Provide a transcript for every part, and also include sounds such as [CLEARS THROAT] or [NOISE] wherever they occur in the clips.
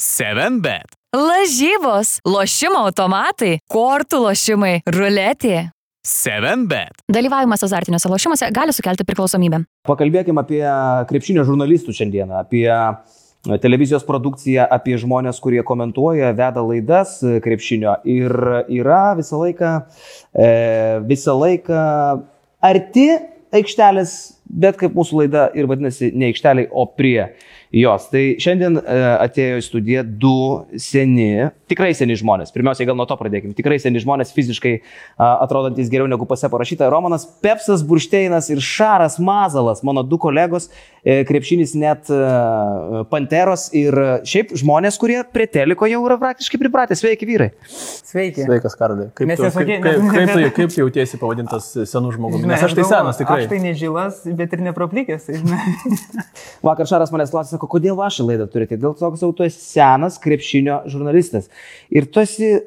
7bet. Lažybos, lošimo automatai, kortų lošimai, ruletė. 7bet. Dalyvavimas azartiniuose lošimuose gali sukelti priklausomybę. Pakalbėkime apie krepšinio žurnalistų šiandieną, apie televizijos produkciją, apie žmonės, kurie komentuoja, veda laidas krepšinio ir yra visą laiką, e, visą laiką arti aikštelės, bet kaip mūsų laida ir vadinasi, ne aikšteliai, o prie jos. Tai šiandien e, atėjo į studiją du seni, tikrai seni žmonės. Pirmiausiai gal nuo to pradėkime. Tikrai seni žmonės, fiziškai atrodantis geriau negu pase parašyta. Romanas Pepsas Buršteinas ir Šaras Mazalas, mano du kolegos, e, krepšinis net e, Panteros ir šiaip žmonės, kurie prie teliko jau yra praktiškai pripratę. Sveiki vyrai. Sveiki. Sveikas, Karaliai. Kaip, tu, nesakė- kaip, kaip, kaip, kaip tu jautiesi pavadintas senu žmogumi? Nes aš tai senas tikrai. Aš tai nežilas, bet ir nepraplikęs. Žinai. Vakar Šaras manęs klausė, sako, kodėl vašą laidą turite? Dėl to, kad tu esi senas krepšinio žurnalistas. Ir tu esi,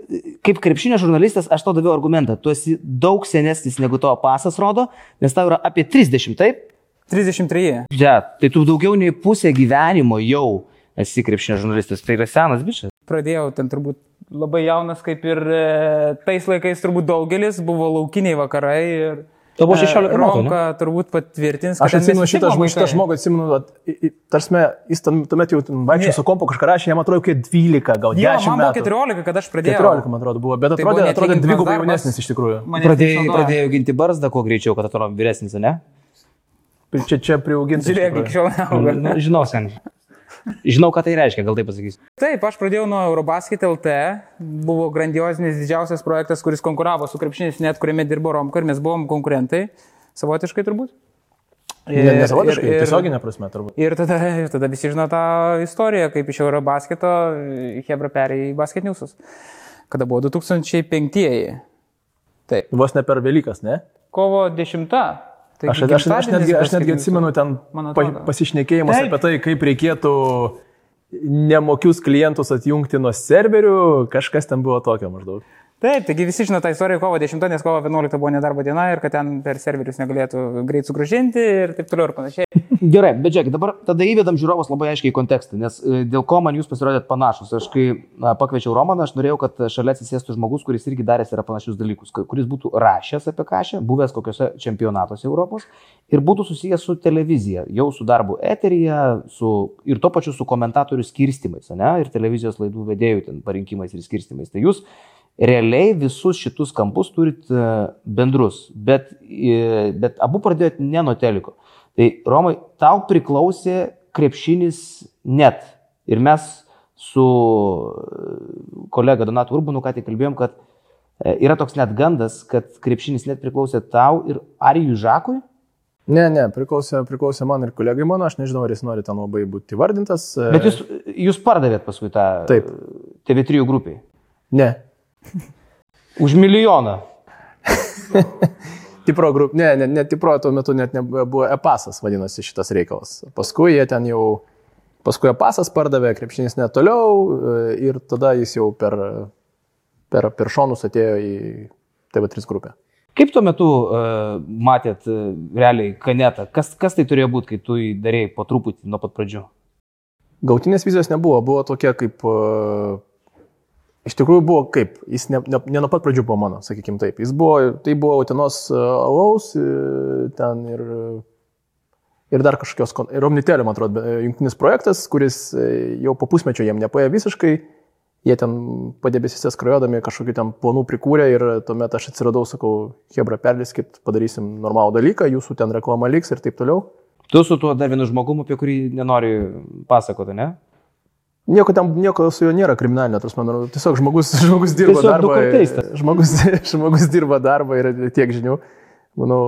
kaip krepšinio žurnalistas, aš to daviau argumentą, tu esi daug senesnis negu tavo pasas rodo, nes tau yra apie 30, taip? 33. Ja, tai tu daugiau nei pusę gyvenimo jau esi krepšinio žurnalistas, tai yra senas bičias. Pradėjau ten turbūt labai jaunas, kaip ir e, tais laikais turbūt daugelis, buvo laukiniai vakarai. Ir, Tau buvo e, 16 metų, ne? Romka turbūt patvirtins, Aš ten atsimenu šitą, žmogų, šitą žmogų, atsimenu, vat, i- i- tarsime, jis tam, tuomet jau vaikščiojo su kompu kažką rašė, jam atrodo, kaip 12, gal 10 Jo, man buvo metų. 14, kada aš pradėjau. 14, man atrodo, buvo, bet Tai atrodė, atrodė dvigubai jaunesnis iš tikrųjų. Išnaudojo. pradėjai ginti barzdą kuo greičiau, kad atrodo vyresnis, ne? Čia, čia priauginti. Žiūrėk, iki šiol neauga. Nu, žinau, sen. Žinau, ką tai reiškia, gal taip pasakysiu. Taip, aš pradėjau nuo Eurobasket LT, buvo grandiozinis didžiausias projektas, kuris konkuravo su krepšinis, net kuriame dirbo Romka ir mes buvom konkurentai, savotiškai turbūt. Ne, nesavotiškai, ir- tiesioginė prasme turbūt. Ir tada, ir tada visi žino tą istoriją, kaip iš Eurobasketo Hebra perėjo į Basket Newsus, kada buvo 2005-ieji. Taip, Vos ne per Velykas, ne? kovo 10. Tai Aš, aš, aš, netgi, aš netgi atsimenu ten pasišnekėjimus Taip. apie tai, kaip reikėtų nemokius klientus atjungti nuo serverių, kažkas ten buvo tokio maždaug. Taip, taigi visi žino tą istoriją kovo 10, nes kovo 11 buvo nedarbo diena ir kad ten per serverius negalėtų greit sugražinti ir taip toliau ir panašiai. [LAUGHS] Gerai, bet žiūrėk, dabar tada įvedam žiūrovus labai aiškiai į kontekstą, nes e, dėl ko man jūs pasirodėt panašus. Aš kai pakviečiau Romaną, aš norėjau, kad šalia atsisėstų žmogus, kuris irgi daręs yra panašius dalykus, kuris būtų rašęs apie kažką, buvęs kokiuose čempionatuose Europos ir būtų susijęs su televizija, jau su darbu eteryje su, ir to pačiu su komentatorių skirstimais, ne, ir televizijos laidų vedėjų ten parinkimais ir skirstimais. Tai jūs realiai visus šitus kampus turit e, bendrus, bet, e, bet abu pradėjot ne nuo teliko. Tai Romai, tau priklausė krepšinis net. Ir mes su e, kolega Donatu Urbanu ką tik kalbėjom, kad yra toks net gandas, kad krepšinis net priklausė tau ir Arijui Žakui. Ne, ne, priklausė, priklausė man ir kolegai mano, aš nežinau, ar jis nori ten labai būti įvardintas. e, Bet jūs, jūs pardavėt paskui tą Taip. TV3 grupiai. Ne. Už milijoną. [LAUGHS] Tipro grup, ne, ne, ne Tipro tuo metu net nebuvo e-pasas, vadinosi šitas reikalas. Paskui jie ten jau, paskui e-pasas pardavė, krepšinis net toliau e, ir tada jis jau per, per, per šonus atėjo į TV3 grupę. Kaip tuo metu uh, matėt uh, realiai kanetą? Kas, kas tai turėjo būti, kai tu jį darėjai po truputį nuo pat pradžių? Gautinės vizijos nebuvo, buvo tokia kaip... e, Iš tikrųjų buvo kaip, jis ne, ne, ne nuo pat pradžių buvo mano, sakykim taip. Jis buvo, tai buvo Utenos e, alaus, e, ten ir, ir dar kažkokios, ir Omnitelio, man atrodo, jungtinis projektas, kuris e, jau po pusmečio jiem nepaėjo visiškai, jie ten padėbėsise skrajodami kažkokių ten planų prikūrė ir tuomet aš atsiradau, sakau, Hebra, perliskit, padarysim normalų dalyką, jūsų ten reklama liks ir taip toliau. Tu su tuo dar vienu žmogumu, apie kurį nenori pasakoti, ne? Nieko, ten, nieko su juo nėra kriminalinio, tas man atrodo, tiesiog žmogus, [LAUGHS] žmogus dirba Tiesiog darbą. dukarteistas. Žmogus, [LAUGHS] žmogus dirba darbą ir tiek žinių. Manau,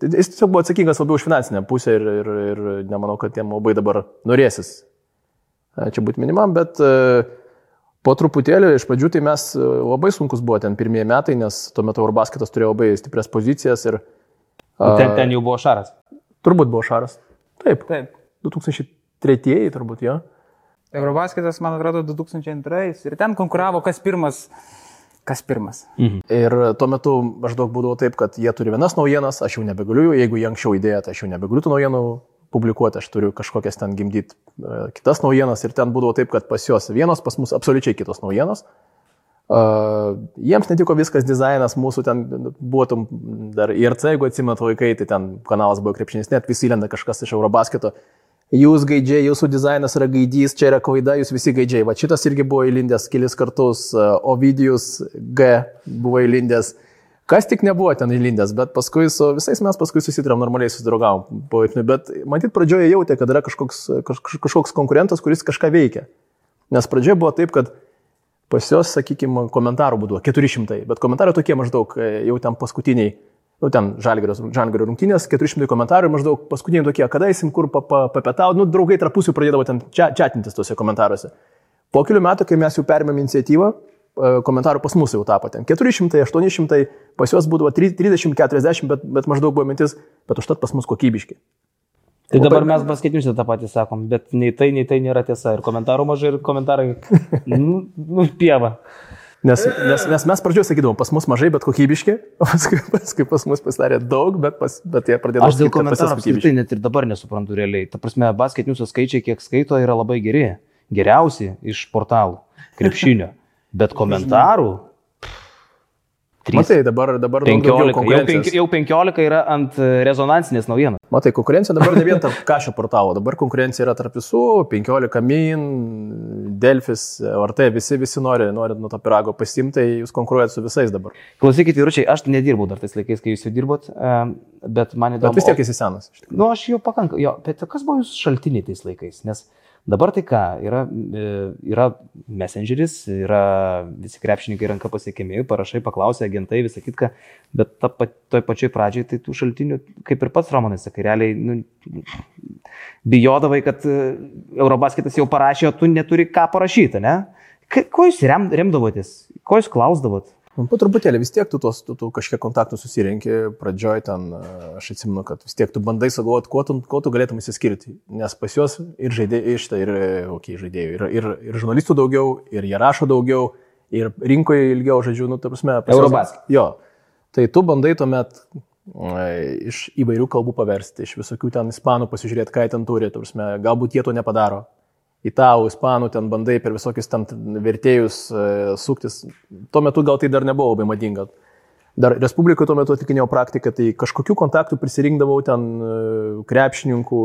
jis tiesiog buvo atsakingas labiau už finansinę pusę ir, ir, ir nemanau, kad jam labai dabar norėsis čia būti minimam, bet e, po truputėlį iš pradžių tai mes e, labai sunkus buvo ten pirmieji metai, nes tuo metu Urbasketas turėjo labai stiprias pozicijas ir Ten, ten jau buvo šaras. turbūt buvo šaras. Taip, Taip. 2003 turbūt jo. Eurobasketas, man atrodo, 2002 ir ten konkuravo kas pirmas. Kas pirmas? Ir tuo metu maždaug būdavo taip, kad jie turi vienas naujienas, aš jau nebegaliu, jeigu jie anksčiau įdėjo, tai aš jau nebegaliu tų naujienų publikuoti, aš turiu kažkokias ten gimdyti e, kitas naujienas ir ten būdavo taip, kad pas juos vienos, pas mus absoliučiai kitos naujienos. Uh, jiems netiko viskas dizainas, mūsų ten buvo tam dar IRC, jeigu atsimenu laikai, tai ten kanalas buvo krepšinis, net visi lenda kažkas iš Eurobasketo. Jūs gaidžiai, jūsų dizainas yra gaidys, čia yra klaida, jūs visi gaidžiai. Va šitas irgi buvo įlindęs kelis kartus, uh, Ovidijus G buvo įlindęs. Kas tik nebuvo ten įlindęs, bet paskui su visais mes paskui susitrėm normaliai susidraugavom. Bet matyt, pradžioje jautė, kad yra kažkoks, kaž, kažkoks konkurentas, kuris kažką veikia. Nes pradžioje buvo taip, kad Pas juos, sakykime, komentarų būdavo 400, bet komentarai tokie maždaug e, jau ten paskutiniai, nu ten žalgerio rungtynės, 400 komentarų maždaug paskutiniai tokie, kada eisim kur papetau, nu draugai tarpusių pradėdavo ten čia, čiatintis tuose komentaruose. Po kelių metų, kai mes jau perėmėm iniciatyvą, e, komentarų pas mus jau tapo ten 400, 800, pas juos būdavo 30, 40, bet, bet maždaug buvo mintis, bet užtat pas mus kokybiški. Tai dabar mes basketiniuose tą patį sakom, bet nei tai, nei tai nėra tiesa. Ir komentarų mažai, ir komentarai, [LAUGHS] nu, nu pieva. Nes, nes, nes mes pradžioje sakydavom, pas mus mažai, bet kokybiški, o paskui, paskui pas mus pasidarė daug, bet, pas, bet jie pradėjo... Aš dėl komentarų apskritai net ir dabar nesuprantu realiai. Ta prasme, basketiniuose skaičiai, kiek skaito, yra labai geri. Geriausi iš portalų, krepšinio. Bet komentarų Matai, dabar, dabar 15, jau, penk, jau 15 yra ant e, rezonansinės naujienos. Matai, konkurencija dabar ne vien [LAUGHS] tarp kažio portalo, dabar konkurencija yra tarp visų, 15 min, Delfis, RT, visi, visi nori, nori nuo to pirago pasimti, tai jūs konkuruojate su visais dabar. Klausykit, vyručiai, aš nedirbau dar tais laikais, kai jūs jau dirbot, bet man įdomu. Bet vis tiek esi senas. Na, nu, aš jau pakankamai, jo, bet kas buvo jūsų šaltiniai tais laikais? Nes Dabar tai ką, yra, e, yra messengeris, yra visi krepšininkai ranka pasiekiami, parašai, paklausai, agentai, visą kitką, bet ta, toj pačioj pradžioj tai tų šaltinių, kaip ir pats Romanas, sakai, realiai nu, bijodavai, kad e, Eurobasketas jau parašė, o tu neturi ką parašyti, ne? Ko jūs rem, remdavotės, ko jūs klausdavot? Man po truputėlį vis tiek tu, tos, tu, tu kažkiek kontaktų susirinkti, pradžioj ten, aš atsimenu, kad vis tiek tu bandai sugalvoti, kuo, tu, kuo tu galėtum įsiskirti, nes pas juos ir žaidėjai, iš tai ir, okay, žaidėjų, ir, ir, ir žurnalistų daugiau, ir jie rašo daugiau, ir rinkoje ilgiau, žodžiu, nu, ta prasme, Eurobas. Jo, tai tu bandai tuomet iš įvairių kalbų paversti, iš visokių ten ispanų pasižiūrėti, ką ten turi, prasme, galbūt jie to nepadaro, italų, ispanų, ten bandai per visokius ten vertėjus e, suktis. Tuo metu gal tai dar nebuvo labai madinga. Dar Respublikoje tuo metu atlikinėjau praktiką, tai kažkokių kontaktų prisirinkdavau ten e, krepšininkų,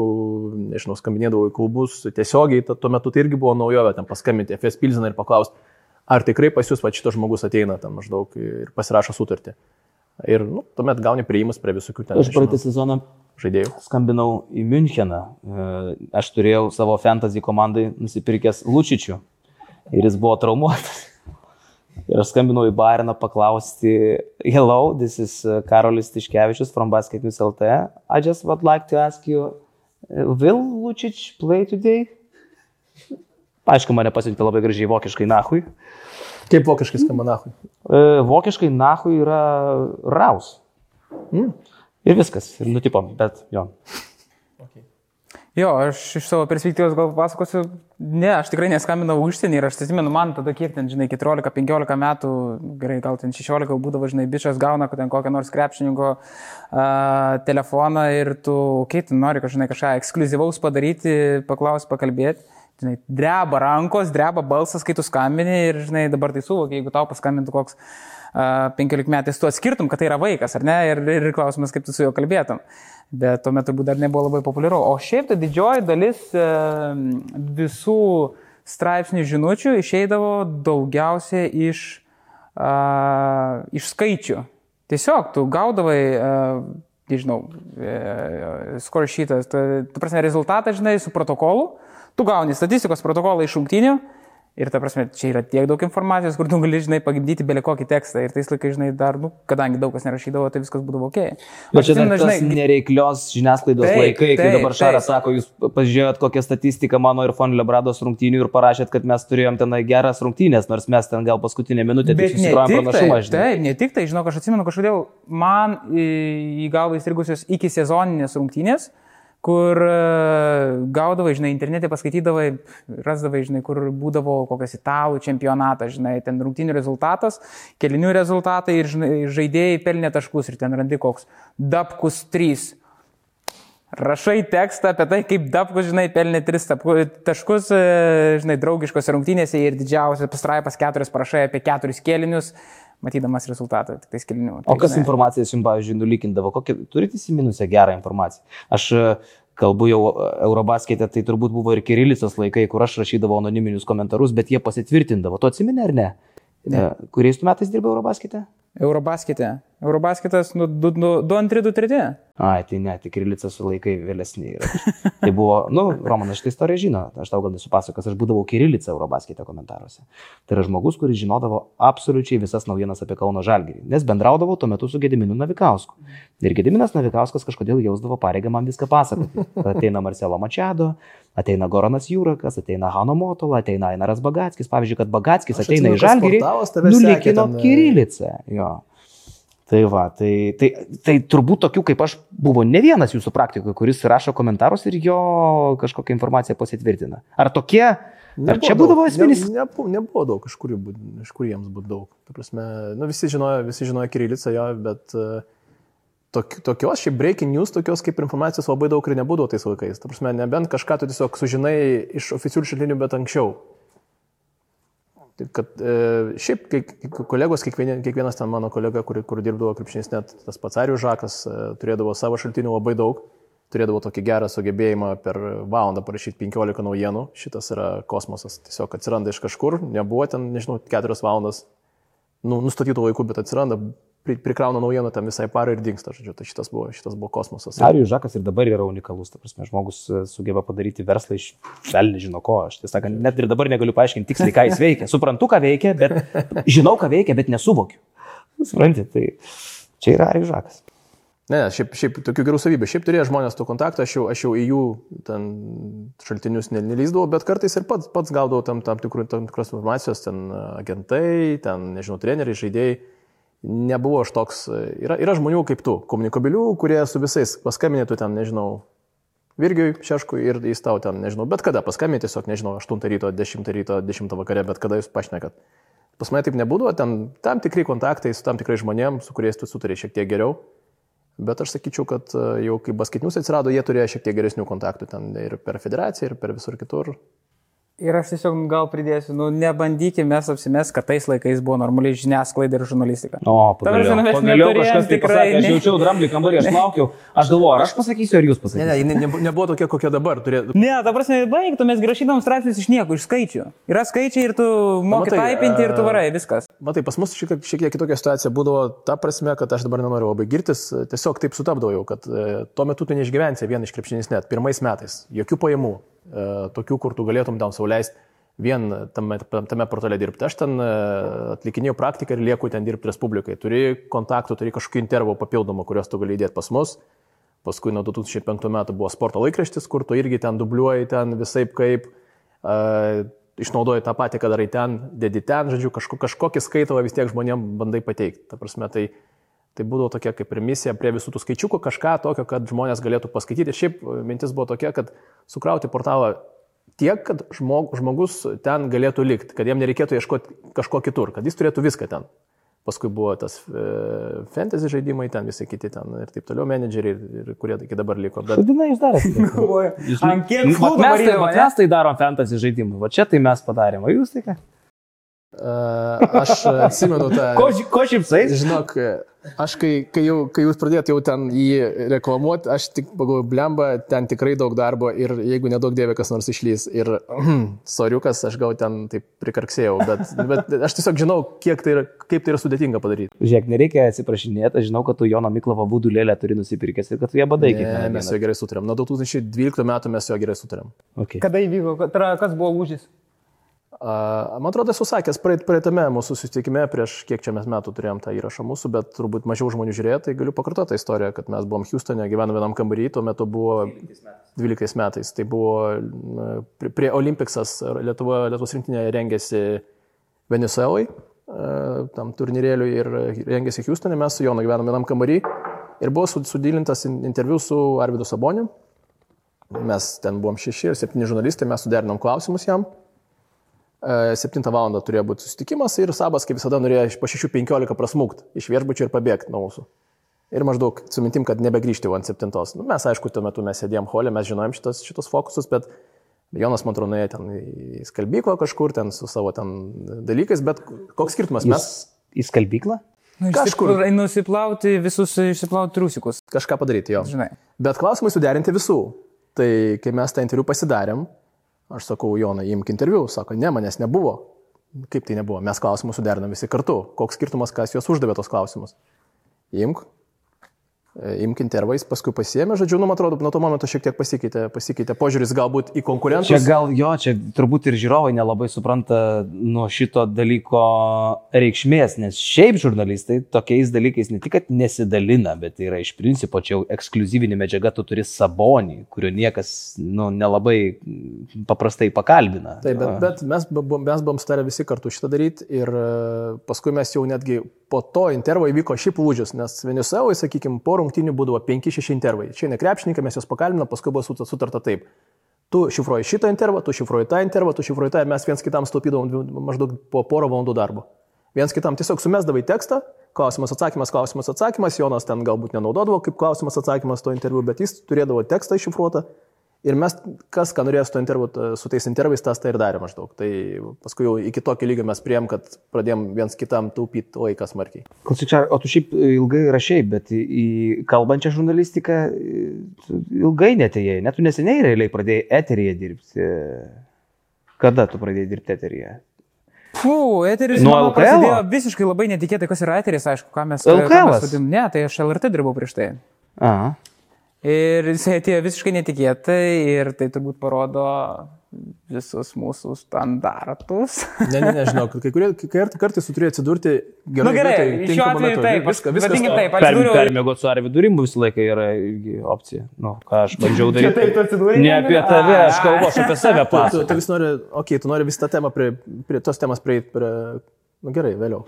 nežinau, skambinėdavau į klubus tiesiogiai, tuo metu tai irgi buvo naujovė, ten paskambinti FS Pilziną ir paklausti, ar tikrai pas jūs va šitas žmogus ateina ten maždaug ir pasirašo sutartį. Ir nu, tuomet gauni prieimus prie visokių ten. Aš praeitą sezoną žaidėjų. Skambinau į Müncheną. E, aš turėjau savo fantasy komandai nusipirkęs Lučičių ir jis buvo traumuotas. [LAUGHS] Ir aš skambinau į Bayerną paklausti, hello, this is uh, Karolis Tiškevičius from Basket News LT. I just would like to ask you, uh, will Lučič play today? Aišku, mane pasiuntė labai gražiai vokiškai nahui. Kaip vokiškai skamba nahui? E, vokiškai nahui yra raus. Mm. Ir viskas, ir nutipo, bet jo. Okay. Jo, aš iš savo perspektyvos gal pasakosiu, ne, aš tikrai neskambinau užsienį ir aš atsimenu, man tada kiek ten, žinai, 14-15 metų, gerai, gal ten 16 būdavo, žinai, bičias gauna, kad ten kokią nors krepšininko uh, telefoną ir tu, okei, okay, tu nori kažžinai, kažką ekskluzivaus padaryti, paklausti, pakalbėti. Žinai, dreba rankos, dreba balsas, kai tu skambini ir, žinai, dabar tai suvokia, jeigu tau paskambintų koks uh, 15 metais tu atskirtum, kad tai yra vaikas, ar ne? Ir, ir klausimas, kaip tu su juo kalbėtum. Bet tuo metu turbūt dar nebuvo labai populiaru. O šiaip tai didžioji dalis visų straipsnių žinučių išeidavo daugiausiai iš, uh, iš skaičių. Tiesiog tu gaudavai, uh, nežinau, sheetas, tu, tu prasme, rezultatą, žinai, su protokolu, tu gauni statistikos protokolą iš šimtinių Ir ta prasme, čia yra tiek daug informacijos, kur tu gali, žinai, pagimdyti belį kokį tekstą. Ir tais laikais, žinai, dar, nu, kadangi daug kas nerašydavo, tai viskas būdavo ok. Bet čia žinai, žinai, nereiklios žiniasklaidos taip, laikai, kai taip, dabar Šaras sako, jūs pažiūrėjot kokią statistiką mano ir Fon Lebrados rungtynių ir parašėt, kad mes turėjom tenai geras rungtynės, nors mes ten gal paskutinę minutę tik susikrojom pranašumą. Tai, taip, ne tik tai, žinau, aš atsimenu, kažkodėl man į galvą įstrigusios iki sezoninės rungtynės kur e, gaudavai, žinai, internete paskaitydavai, rasdavai, žinai, kur būdavo kokias italų čempionatas, žinai, ten rungtinių rezultatas, kelinių rezultatai ir žinai, žaidėjai pelnė taškus ir ten randi koks Dabkus 3. Rašai tekstą apie tai, kaip Dabkus, žinai, pelnė tris tapu- taškus, e, žinai, draugiškose rungtynėse ir didžiausias pastraipas keturis parašai apie keturis kėlinius, matydamas rezultatą, tik tais kėlinių. O Tai, kas žinai, informacijas jums, pavyzdžiui, nulikindavo? Kokią, turite įsiminusią gerą informaciją? Aš e, kalbu jau e, Eurobaskete, tai turbūt buvo ir Kirilicos laikai, kur aš rašydavau anoniminius komentarus, bet jie pasitvirtindavo. Tu atsimeni ar ne? ne. Kuriais tu metais dirbai Eurobaskete? Eurobaskete. Eurobasketas nu 2-2-3-2-3. Ai, tai ne, tik Kirilicos laikai vėlesni yra. Tai buvo, nu, Romanas šitą istoriją žino, aš tau gal nesupasakos, aš būdavau Kirilica Eurobaskete komentaruose. Tai yra žmogus, kuris žinodavo absoliučiai visas naujienas apie Kauno Žalgirį, nes bendraudavau tuo metu su Gediminu Navikausku. Ir Gediminas Navikauskas kažkodėl jausdavo pareigą man viską pasakoti. Ateina Marcelo Mačiado, ateina Goranas Jūrakas, ateina Hano Motola, ateina Ainaras Bagatskis. Pavyzdžiui, kad Bagatskis ateina atsimenu, į Žalgirį, nulikino ten, e, Kirilicą. Jo. Tai va, tai, tai, tai turbūt tokių kaip aš buvo ne vienas jūsų praktikoje, kuris rašo komentarus ir jo kažkokią informaciją pasitvirtina. Ar tokie, ar čia būdavo esminis? Ne, ne, nebuvo daug, iš kur, iš kur jiems būtų daug. Ta prasme, nu, visi žinojo, visi žinojo Kirilicą jo, bet uh, tok, tokios, šiaip breaking news, tokios kaip informacijos labai daug ir nebūdavo tais laikais. Ta prasme, nebent kažką tu tiesiog sužinai iš oficialių šaltinių, bet anksčiau. Kad e, šiaip kai kolegos, kiekvien, kiekvienas ten mano kolega, kur, kur dirbdavo krepšinis, net tas pats Arijus Žakas, e, turėdavo savo šaltinių labai daug, turėdavo tokį gerą sugebėjimą per valandą parašyti 15 naujienų. Šitas yra kosmosas, tiesiog atsiranda iš kažkur, nebuvo ten, nežinau, 4 valandas nu, nustatytų laikų, bet atsiranda, prikrauna naujieną tam visai parai ir dinksta, žodžiu, tai šitas buvo, šitas buvo kosmosas. Arijus Žakas ir dabar yra unikalus, ta prasme, žmogus e, sugeba padaryti verslą iš velnių žino ko. Aš tiesą sakant, net ir dabar negaliu paaiškinti tiksliai, ką jis veikia. Suprantu, ką veikia, bet žinau, ką veikia, bet nesuvokiu. Suprantate, tai čia yra Arijus Žakas. Ne, ne, šiaip, šiaip tokių gerų savybių. Šiaip turėjo žmonės tų kontaktų, aš jau, aš jau į jų ten šaltinius ne- nelyzdavau, bet kartais ir pats, pats gaudavau tam, tam, tikrų, tam tikros informacijos, ten agentai, ten, nežinau, treneriai, žaidėjai. Nebuvo aš toks. Yra, yra žmonių kaip tu, komunikabilių, kurie su visais paskambinėtų ten, nežinau, Virgiui Šeškui ir jis tau ten, nežinau, bet kada paskambinė tiesiog, nežinau, 8 ryto, 10 ryto, 10 vakare, bet kada jūs pašnekat. Pas mane taip nebūdavo, ten tam tikri kontaktai su tam tikrai žmonėms, su kuriais tu sutari šiek tiek geriau. Bet aš sakyčiau, kad e, jau kai basketinius atsirado, jie turėjo šiek tiek geresnių kontaktų ten ir per federaciją, ir per visur kitur. Ir aš tiesiog gal pridėsiu, nu nebandykime mes apsimes, kad tais laikais buvo normaliai žiniasklaida ir žurnalistika. O, pagaliau, mes pagaliau kažkas tai tikrai, pasakė, aš ne. jaučiau dramblį kambarį, aš laukiau, aš galvoju, ar aš pasakysiu, ar jūs Ne, pasakysite. ne, ne, nebu- nebuvo tokia, kokia dabar. Turė... Ne, ta prasme, baigtų, mes rašydom straipsnius iš nieko, iš skaičių. Yra skaičiai ir tu moki matai, taipinti ir tu e, varai, viskas. Matai, pas mus šiek, šiek tiek kitokia situacija būdavo ta prasme, kad aš dabar nenoriu labai girtis, tiesiog taip sutapdavau, kad e, tuo metu tu neišgyvensi vien iš krepšinis net, pirmais metais, jokių pajamų, tokių, kur tu galėtum tam sauliaisti vien tame, tame portale dirbti. Aš ten e, atlikinėjau praktiką ir lieku ten dirbti Respublikai. Turi kontaktų, turi kažkokių intervų papildomų, kuriuos tu gali įdėti pas mus. Paskui nuo 2005 metų buvo sporto laikraštis, kur tu irgi ten dubliuoji, ten visai kaip, uh, išnaudoji tą patį, ką darai ten, dedi ten, žodžiu, kažko, kažkokį skaitalą vis tiek žmonėm bandai pateikti. Ta prasme, tai, tai būdavo tokia kaip ir misija prie visų tų skaičiukų, kažką tokio, kad žmonės galėtų paskaityti. Ir šiaip e, mintis buvo tokia, kad sukrauti portalą tiek, kad žmog, žmogus ten galėtų likti, kad jam nereikėtų ieškoti kažko kitur, kad jis turėtų viską ten. Paskui buvo tas e, fantasy žaidimai, ten visi kiti ten ir taip toliau, menedžeriai, ir, ir kurie iki dabar liko. Bet Kodėl jūs darėte? [LAUGHS] Ant kiek Vat klubų mes, tai, mes tai darom fantasy žaidimui, va čia tai mes padarėme, o jūs tai ką? uh, aš atsimenu tą... Ko, ko šipsais? Žinok, aš kai, kai, jau, kai jūs pradėjote jau ten jį reklamuoti, aš tik pagalvoju, blemba, ten tikrai daug darbo ir jeigu nedaug dievė kas nors išlys. Ir [CLEARS THROAT] soriukas, aš gal ten taip prikarksėjau, bet, [LAUGHS] bet aš tiesiog žinau, kiek tai yra, kaip tai yra sudėtinga padaryti. Žiūrėk, nereikia atsiprašinėti, aš žinau, kad tu Jono Miklovo būdų lėlę turi nusipirkęs ir kad tu ją badai Ne, mes jo gerai sutarėm. Nuo 2012 metų mes jo gerai sutarėm. Okay. Kada įvyko, kas buvo lūžis? Man atrodo, esu sakęs praeit, praeitame mūsų susitikime, prieš kiek čia mes metų turėjom tą įrašą mūsų, bet turbūt mažiau žmonių žiūrėjo, tai galiu pakartoti tą istoriją, kad mes buvom Houstone, gyvenome vienam kambarį, tuo metu buvo 12 metais. Tai buvo prie- Olympicsas, Lietuva, Lietuvos rinktinė rengėsi Venezuelai, a, tam turnyrėliui ir rengėsi Houstone, mes su Jonu gyvenome vienam kambarį ir buvo su- sudylintas in- interviu su Arvidu Saboniu. Mes ten buvom šeši ir septyni žurnalistai, mes suderinom klausimus jam. 7 val. turėjo būti susitikimas ir Sabas, kaip visada, norėjo iš po 6.15 prasmūkti iš viešbučio ir pabėgti nuo mūsų. Ir maždaug su mintim, kad nebegrįžti jau ant septintos. Nu, mes, aišku, tuo metu mes sėdėjom holė, mes žinojom šitos, šitos fokusus, bet Jonas, man atrodo, nuėjo ten į skalbyklą kažkur ten su savo ten dalykais, bet koks skirtumas mes Į skalbyklą? Nu, Kažkur. Kažkur. Nusiplauti visus, išsiplauti trusikus. kažką padaryti jo. Žinai. Bet klausimai suderinti visų. Tai kai mes tą interviu pasidarėm, aš sakau, Jonai, imk interviu, sako, ne, manęs nebuvo. Kaip tai nebuvo? Mes klausimus suderinam visi kartu. Koks skirtumas, kas juos uždavė tos klausimus? Imk, imk intervais, paskui pasiemė, žodžiu, nu, man atrodo, nuo to momento šiek tiek pasikeitė, pasikeitė požiūris galbūt į konkurentus. Čia gal jo, čia turbūt ir žiūrovai nelabai supranta nuo šito dalyko reikšmės, nes šiaip žurnalistai tokiais dalykais ne tik, kad nesidalina, bet yra iš principo čia jau ekskluzyvinė medžiaga, tu turi sabonį, kurio niekas nu, nelabai paprastai pakalbina. Taip, bet, bet mes, mes buvom starę visi kartu šitą daryti ir e, paskui mes jau netgi po to intervo įvyko šiaip lūdžius, nes Venezuelai, sakykime, po rungtinių būdavo 5-6 intervai. Čia ne krepšininkai, mes juos pakalbino, paskui buvo sut- sutarta taip. Tu šifruoji šitą intervą, tu šifruoji tą intervą, tu šifruoji tą ir mes viens kitam staupydavom dvi- maždaug po porą valandų darbo. Viens kitam tiesiog sumesdavai tekstą, klausimas atsakymas, klausimas atsakymas, Jonas ten galbūt nenaudodavo kaip klausimas atsakymas to interviu, bet jis turėdavo tekstą iššifruotą ir mes, kas ką norėjo su, t- su tais intervais, tas tai ir darė maždaug. Tai paskui jau iki tokio lygio mes prieėm, kad pradėjom viens kitam taupyti laiką smarkiai. Klausyk, čia, o tu šiaip ilgai rašiai, bet į, kalbančią žurnalistiką ilgai netėjai, net tu neseniai realiai pradėjai eteryje dirbti. Kada tu pradėjai dirbti eteryje? Fū, eteris Nuo LKL? prasidėjo visiškai labai netikėtai, kas yra eteris, aišku, ką mes... LKL? Ne, tai aš LRT dirbau prieš tai. Aha. Ir jisai atėjo visiškai netikėtai ir tai turbūt parodo visus mūsų standartus. Ne, ne, nežinau, kai kurie kai kart- kartais tu turi atsidurti gerai. Na gerai, vietoj, šiuo atveju metu. taip, viską, viskas. vadinkim taip, Per, atsidūriau- permėgot su Arvidu Rimbu visą laiką yra opcija. Nu, ką aš bandžiau daryti. taip tu atsidūrei, Ne apie tave, aš kalbu, aš apie save Tu, tu, tu vis nori, okei, okay, tu nori visą tą temą prie, prie tos temos prieiti prie... Na nu, gerai, vėliau.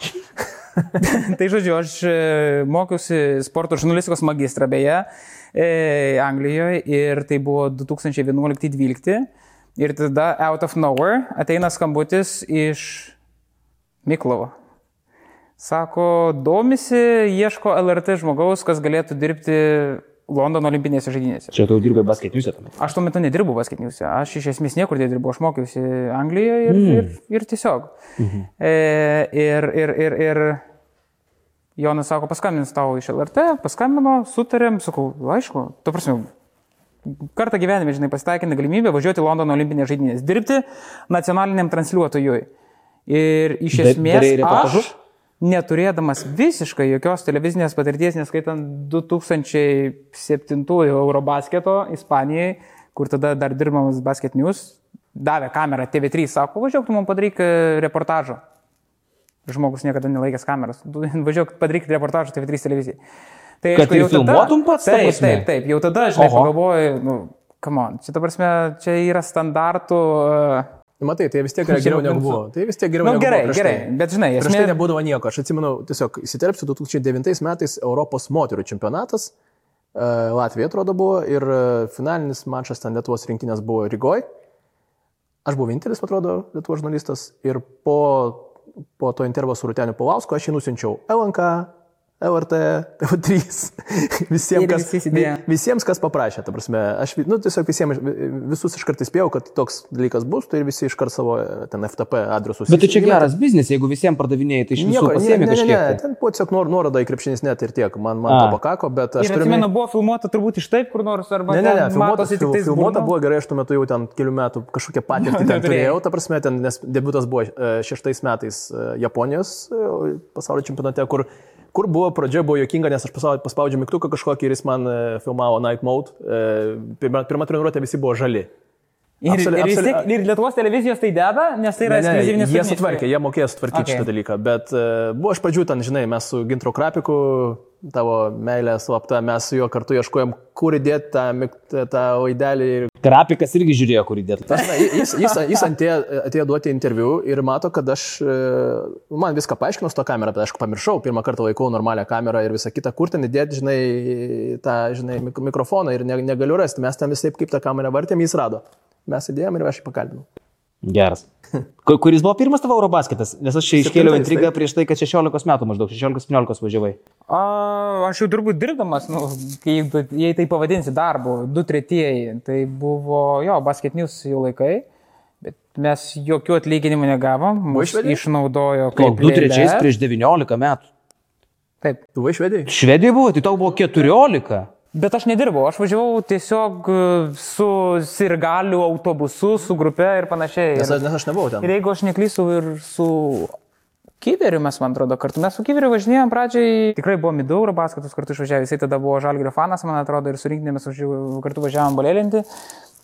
[LAUGHS] tai žodžiu, aš e, mokiausi sporto žurnalistikos magistrą beje e, Anglijoje ir tai buvo 2011-2012 ir tada out of nowhere ateina skambutis iš Miklovo. Sako, domisi, ieško LRT žmogaus, kas galėtų dirbti Londono olimpinėse žaidynėse. Čia tu dirbai basketiniuose tam. Aš tuo metu nedirbau basketiniuose, aš iš esmės niekur nedirbau, aš mokiausi Anglijoje ir, mm. ir, ir tiesiog. Mhm. E, ir, ir, ir, ir Jonas sako, paskambins tau iš LRT, paskambino, sutarėm, sakau, aišku, tu prasme, kartą gyvenime, žinai, pasitaikinę galimybę važiuoti Londono olimpinės žaidynės, dirbti nacionaliniam transliuotojui. Ir iš esmės aš, neturėdamas visiškai jokios televizinės patirties, neskaitant 2007 Eurobasketo Ispanijoje, kur tada dar dirbamas Basket News, davė kamerą TV3, sako, važiuok, tu man padaryk e, reportažą. Žmogus niekada nelaikęs kameros. [LAUGHS] Važiuok, padaryk reportažą TV3 televizijai. Tai, Kad ir filmuotum pats, ta Taip, taip, taip. Jau tada, žinai, Oho. pagalvoju, nu, come on, čia ta prasme, čia yra standartų. Uh, Matai, tai vis tiek [LAUGHS] yra geriau negu buvo. Tai vis tiek geriau Na negu nu, gerai, buvo. prieš gerai, tai. bet žinai, Prieš esmė... tai nebūdavo nieko. Aš atsimenu, tiesiog įsiterpsiu 2009 metais Europos moterų čempionatas. e, Latvija atrodo buvo ir e, finalinis mačas ten Lietuvos rinktinės buvo Rygoj. Aš buvau vienintelis, atrodo, Lietuvos žurnalistas ir po, po to intervo su Ruteniu Paulausku aš jį nusinčiau LNK, LRT, TV3, visiems, kas, visi vi- visiems, kas paprašė. Ta prasme, aš nu, tiesiog visiems, visus iš karto įspėjau, kad toks dalykas bus, tai ir visi iš karto savo e, ten FTP adresus. Bet tai čia geras biznis, jeigu visiems pardavinėjai, tai iš visų ne, pasiemi ne, ne, kažkiek. ne, tai. ten buvo tiesiog nor, nuoroda į krepšinis net ir tiek, man, man A. to pakako, bet aš Ir atsimenu, buvo filmuota turbūt iš taip, kur nors, arba Ne, ne, ne, ten filmuota, filmuota burna. buvo gerai, aš tuo metu jau ten kelių metų kažkokią patirtį [LAUGHS] ten turėjau, ta prasme, ten, nes debutas buvo e, šeštais metais e, Japonijos pasaulio čempionate, kur, kur buvo pradžia, buvo jokinga, nes aš paspaudžiau mygtuką kažkokį ir jis man e, filmavo Night Mode. E, Pirma, pirma treniruotė visi buvo žali. Ir, Absoliu- ir, vis tiek, ir Lietuvos televizijos tai deda, nes tai yra ekskluzyvinis jie sutvarkė, jie mokėjo sutvarkyti Okay. šitą dalyką, bet uh, buvo iš pradžių ten, žinai, mes su Gintro Krapiku, tavo meilė slapta, mes su juo kartu ieškojom, kur įdėti tą, tą laidelį. Ir, Terapikas irgi žiūrėjo, kur įdėti. tas, na, jis, jis, jis atėjo, atėjo duoti interviu ir mato, kad aš, e, man viską paaiškinau su to kamera, bet aišku, pamiršau, pirmą kartą laikau normalią kamerą ir visą kitą, kur ten įdėti, žinai, tą, žinai, mik mikrofoną ir ne, negaliu rasti, mes ten visai kaip tą kamerą vartėm, jis rado. Mes įdėjom ir aš jį pakalbinau. Geras. [LAUGHS] Ku- Kuris buvo pirmas tavo Eurobasketas? Nes aš čia iškėliau intrigą prieš tai, kad 16 metų maždaug, 16-17 važiavai. A, aš jau turbūt dirbdamas, nu, kai, jei tai pavadinsi darbu, du tretieji, tai buvo jo, basket news jau laikai, bet mes jokių atlyginimų negavom, mus išnaudojo kaip 2-3 lėles. prieš 19 metų. Taip. Tu vai švedijai? Švedijoje buvo, tai tau buvo 14. Bet aš nedirbau, aš važiavau tiesiog e, su sirgalių autobusu, su grupe ir panašiai. Nes, nes aš nebuvau ten. ir jeigu aš neklysiu ir su Kyberiu mes, man atrodo, kartu mes su Kyberiu važinėjom pradžiai, tikrai buvo Midau Eurobasketus kartu išvažiavę, jisai tada buvo Žalgrio fanas, man atrodo, ir su rinktinėmis važiav- kartu važiavom balėlinti.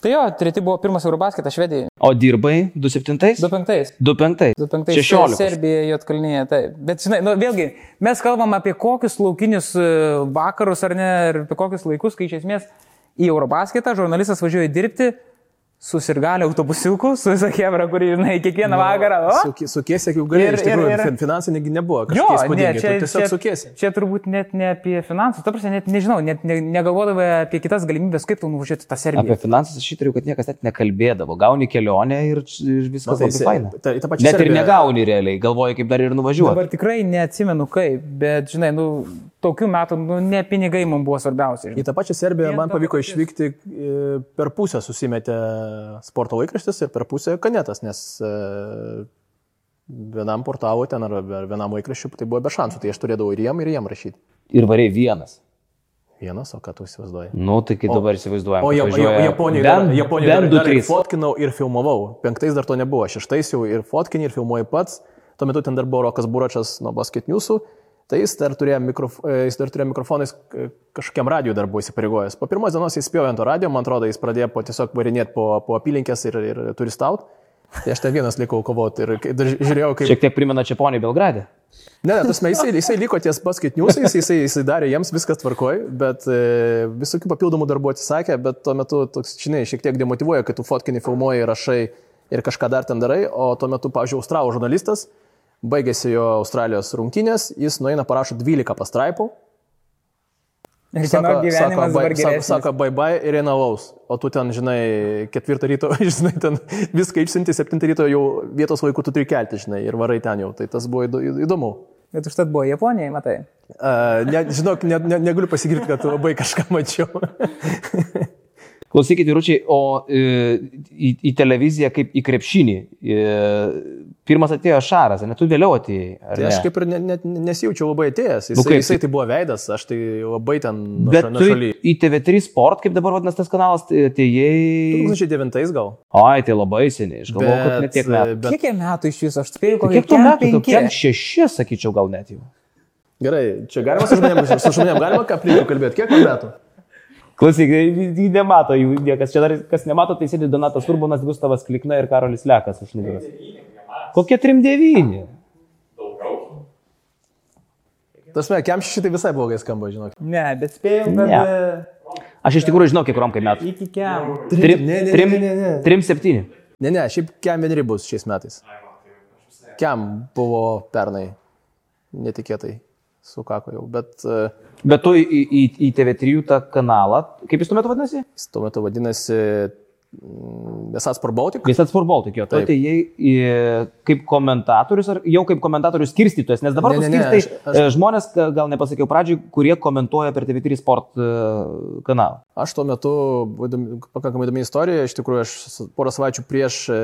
Tai jo, treti buvo pirmas Eurobasketas Švedijai, O dirbai 27? 25. 25. 25. 16. Serbija, Jotkalnyje, taip. Bet, žinai, nu, vėlgi, mes kalbam apie kokius laukinius e, vakarus ar ne, ir apie kokius laikus, kai iš esmės į Eurobasketą žurnalistas važiuoja dirbti su sirgalio autobusiuku, su visą kebra, kurį, žinai, kiekvieną vakarą. O? Su, su kiesiek jau galėjai, Ir- iš tikrųjų, ir- ir- fin- finansai negi nebuvo Jo, ne, čia, tiesiog čia, su kiesiek. čia turbūt net ne apie finansus, ta prasme, net nežinau, net ne, negalvodavai apie kitas galimybės, kaip tu nuvažiuoti tą Serbiją. Apie finansus aš įtariu, kad niekas net nekalbėdavo. Gauni kelionę ir, ir viskas Na, tai labai faina. ta- pačią Net ir Serbiją- negauni realiai, galvoju, kaip dar ir nuvažiuoti. Dabar tikrai neatsimenu kaip, bet, žinai, nu, tokių metų, nu, ne pinigai mums buvo svarbiausia. Į Žinai. tą pačią Serbiją man pavyko paties. išvykti e, per pusę susimetė sporto laikraštis ir per pusę kanetas, nes e, vienam portalui ten ar vienam laikraščiui tai buvo be šansų, tai aš turėdavau ir jiem, ir jiem rašyti. Ir variai vienas. Vienas, o ką tu įsivaizduoji? Nu, tai kaip dabar įsivaizduojam. O Japonijoje bent- Japonijoje bent du, trys. fotkinau ir filmavau. Penktais dar to nebuvo, šeštais jau ir fotkini, ir filmuoji pats. Tuo metu ten dar buvo Rokas Buračas nuo Basket Newsų. Tai jis dar turėjo, mikrof... e, jis dar turėjo mikrofonais e, kažkokiam radijui dar buvo įsipareigojęs. Po pirmos dienos jis spėjo ant to radio, man atrodo, jis pradėjo po, tiesiog varinėti po, po apylinkės ir, ir turistaut. Tai aš ten vienas likau kovoti ir žiūrėjau, kaip... Šiek tiek primena Čiaponį Belgradę. Ne, ne, tas jisai, jisai liko ties basket newsais, jisai, jisai darė jiems viskas tvarkoj, bet e, visokių papildomų darbų atsisakė, bet tuo metu, toks, žinai, šiek tiek demotivuoja, kai tu fotkinį filmuoji, rašai ir kažką dar ten darai, o tuo metu, pavyzdžiui, australų žurnalistas, baigėsi jo Australijos rungtynės, jis nueina parašo 12 pastraipų, Ir kieno gyvenimas dabar sako, sako bye bye ir eina laus, o tu ten, žinai, ketvirtą ryto, [LAUGHS] žinai, ten viską išsinti, septintą ryto jau vietos laiku tu turi kelti, žinai, ir varai ten jau, tai tas buvo įdo- įdomu. Bet užtat buvo Japonijai, matai. Uh, ne, žinok, ne, ne, negaliu pasigirti, kad labai kažką mačiau. [LAUGHS] Klausykit, vyručiai, o e, į, į televiziją kaip į krepšinį. E, pirmas atėjo Šaras, ne tu vėliau atėjai. tai aš kaip ir ne, ne, nesijaučiau labai atėjęs. Jisai, Nu kaip? jisai tai buvo veidas, aš tai labai ten nuošaly. į TV3 Sport, kaip dabar vadinasi tas kanalas, tai atėjai. 2009 gal. Ai, tai labai seniai, aš galvoju, kad net tiek metų. bet, Kiek metų iš viso? Aš spėjau, Tai kokie kiek tų metų? Kokiam šeši, sakyčiau, gal net jau. gerai, čia galima su žmonėm, su žmonėm galima ką aplinkui kalbėti. Kiek metų? Klausyk, jį nemato jų niekas. Čia dar kas nemato, tai sėdi Donatas Urbanas, Gustavas Klikna ir Karolis Lekas už nugaros. Kokie 3-9? Tas me, kiam šitai visai blogai skamba, žinok. Ne, bet spėjau, kad Ne. ne. Aš iš tikrųjų žinau, kiek romkai metų. iki kiam. Trim, Ne, ne, trim, ne, ne, ne. trim septyni. Ne, ne, šiaip kiam vieneri bus šiais metais. Kiam buvo pernai. Netikėtai sukako jau, bet uh, Bet tu į, į, į TV3 tą kanalą, kaip jis tuo metu vadinasi? jis tuo metu vadinasi mm, Esas Sport Baltic. Jis atspurból, tik jo. Tu Taip. atėjai kaip komentatorius ar jau kaip komentatorius skirstytojas, nes dabar Ne, ne, ne, aš- aš- aš... žmonės, gal nepasakiau pradžioj, kurie komentuoja per TV3 Sport e, kanalą. Aš tuo metu, pakankamai įdomi istorija, iš tikrųjų aš porą savaičių prieš e,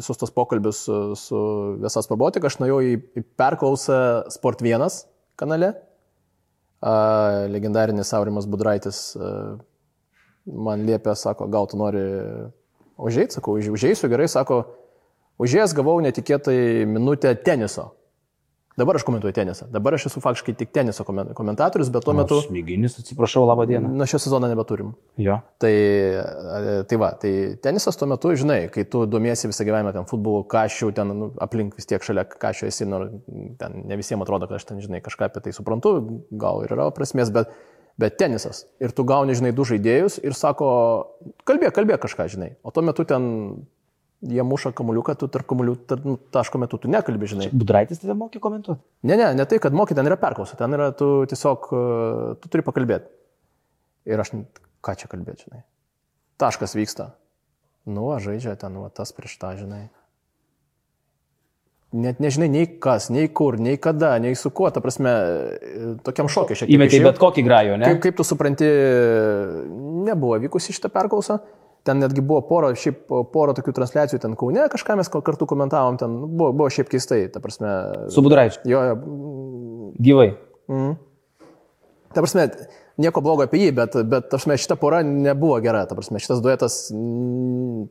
visus tos pokalbius su, su Vesas Sport Baltic, aš nuėjau į perklausą Sport 1 kanale. Legendarinis Aurimas Budraitis man liepė, sako, gal tu nori užėjti, sakau, "Už- užeisiu gerai, sako, užėjęs gavau netikėtai minutę teniso. Dabar aš komentuoju tenisą. Dabar aš esu faktiškai tik teniso komen- komentatorius, bet tuo metu Smyginis, atsiprašau, labą dieną. nuo šio sezono nebeturim. Jo. Tai, e, tai va, tai tenisas tuo metu, žinai, kai tu domiesi visą gyvenimą ten futbolu, kašiu, ten nu, aplink vis tiek šalia kašiu esi, nors ten ne visiems atrodo, kad aš ten, žinai, kažką apie tai suprantu, gal ir yra prasmės, bet, bet tenisas. Ir tu gauni, žinai, du žaidėjus ir sako, kalbėk, kalbėk kažką, žinai. O tuo metu ten jie muša kamuliuką, tu tarp kamulių tarp, nu, taško metu tu nekalbi, žinai. Budraitis tave mokė komentuoti. Ne, ne, ne tai, kad mokai, ten yra perklausa, ten yra, tu tiesiog, e, tu turi pakalbėti. Ir aš, ką čia kalbėti, žinai. Taškas vyksta. Nu, va, žaidžia ten, va, tas prieš tą, žinai. net nežinai nei kas, nei kur, nei kada, nei su kuo, ta prasme, tokiam šokiai šiek tiek. Įmetė bet kokį grajų, ne? Kaip, kaip tu supranti, nebuvo vykusi šitą perklausą. Ten netgi buvo pora, šiaip pora tokių transliacijų, ten Kaune kažką mes kartu komentavom, ten buvo, buvo šiaip keistai, ta prasme. Su Budraičiu. Jo, jo, Gyvai. ta prasme, nieko blogo apie jį, bet, bet ta prasme, šita pora nebuvo gera, ta prasme, šitas duetas. mm,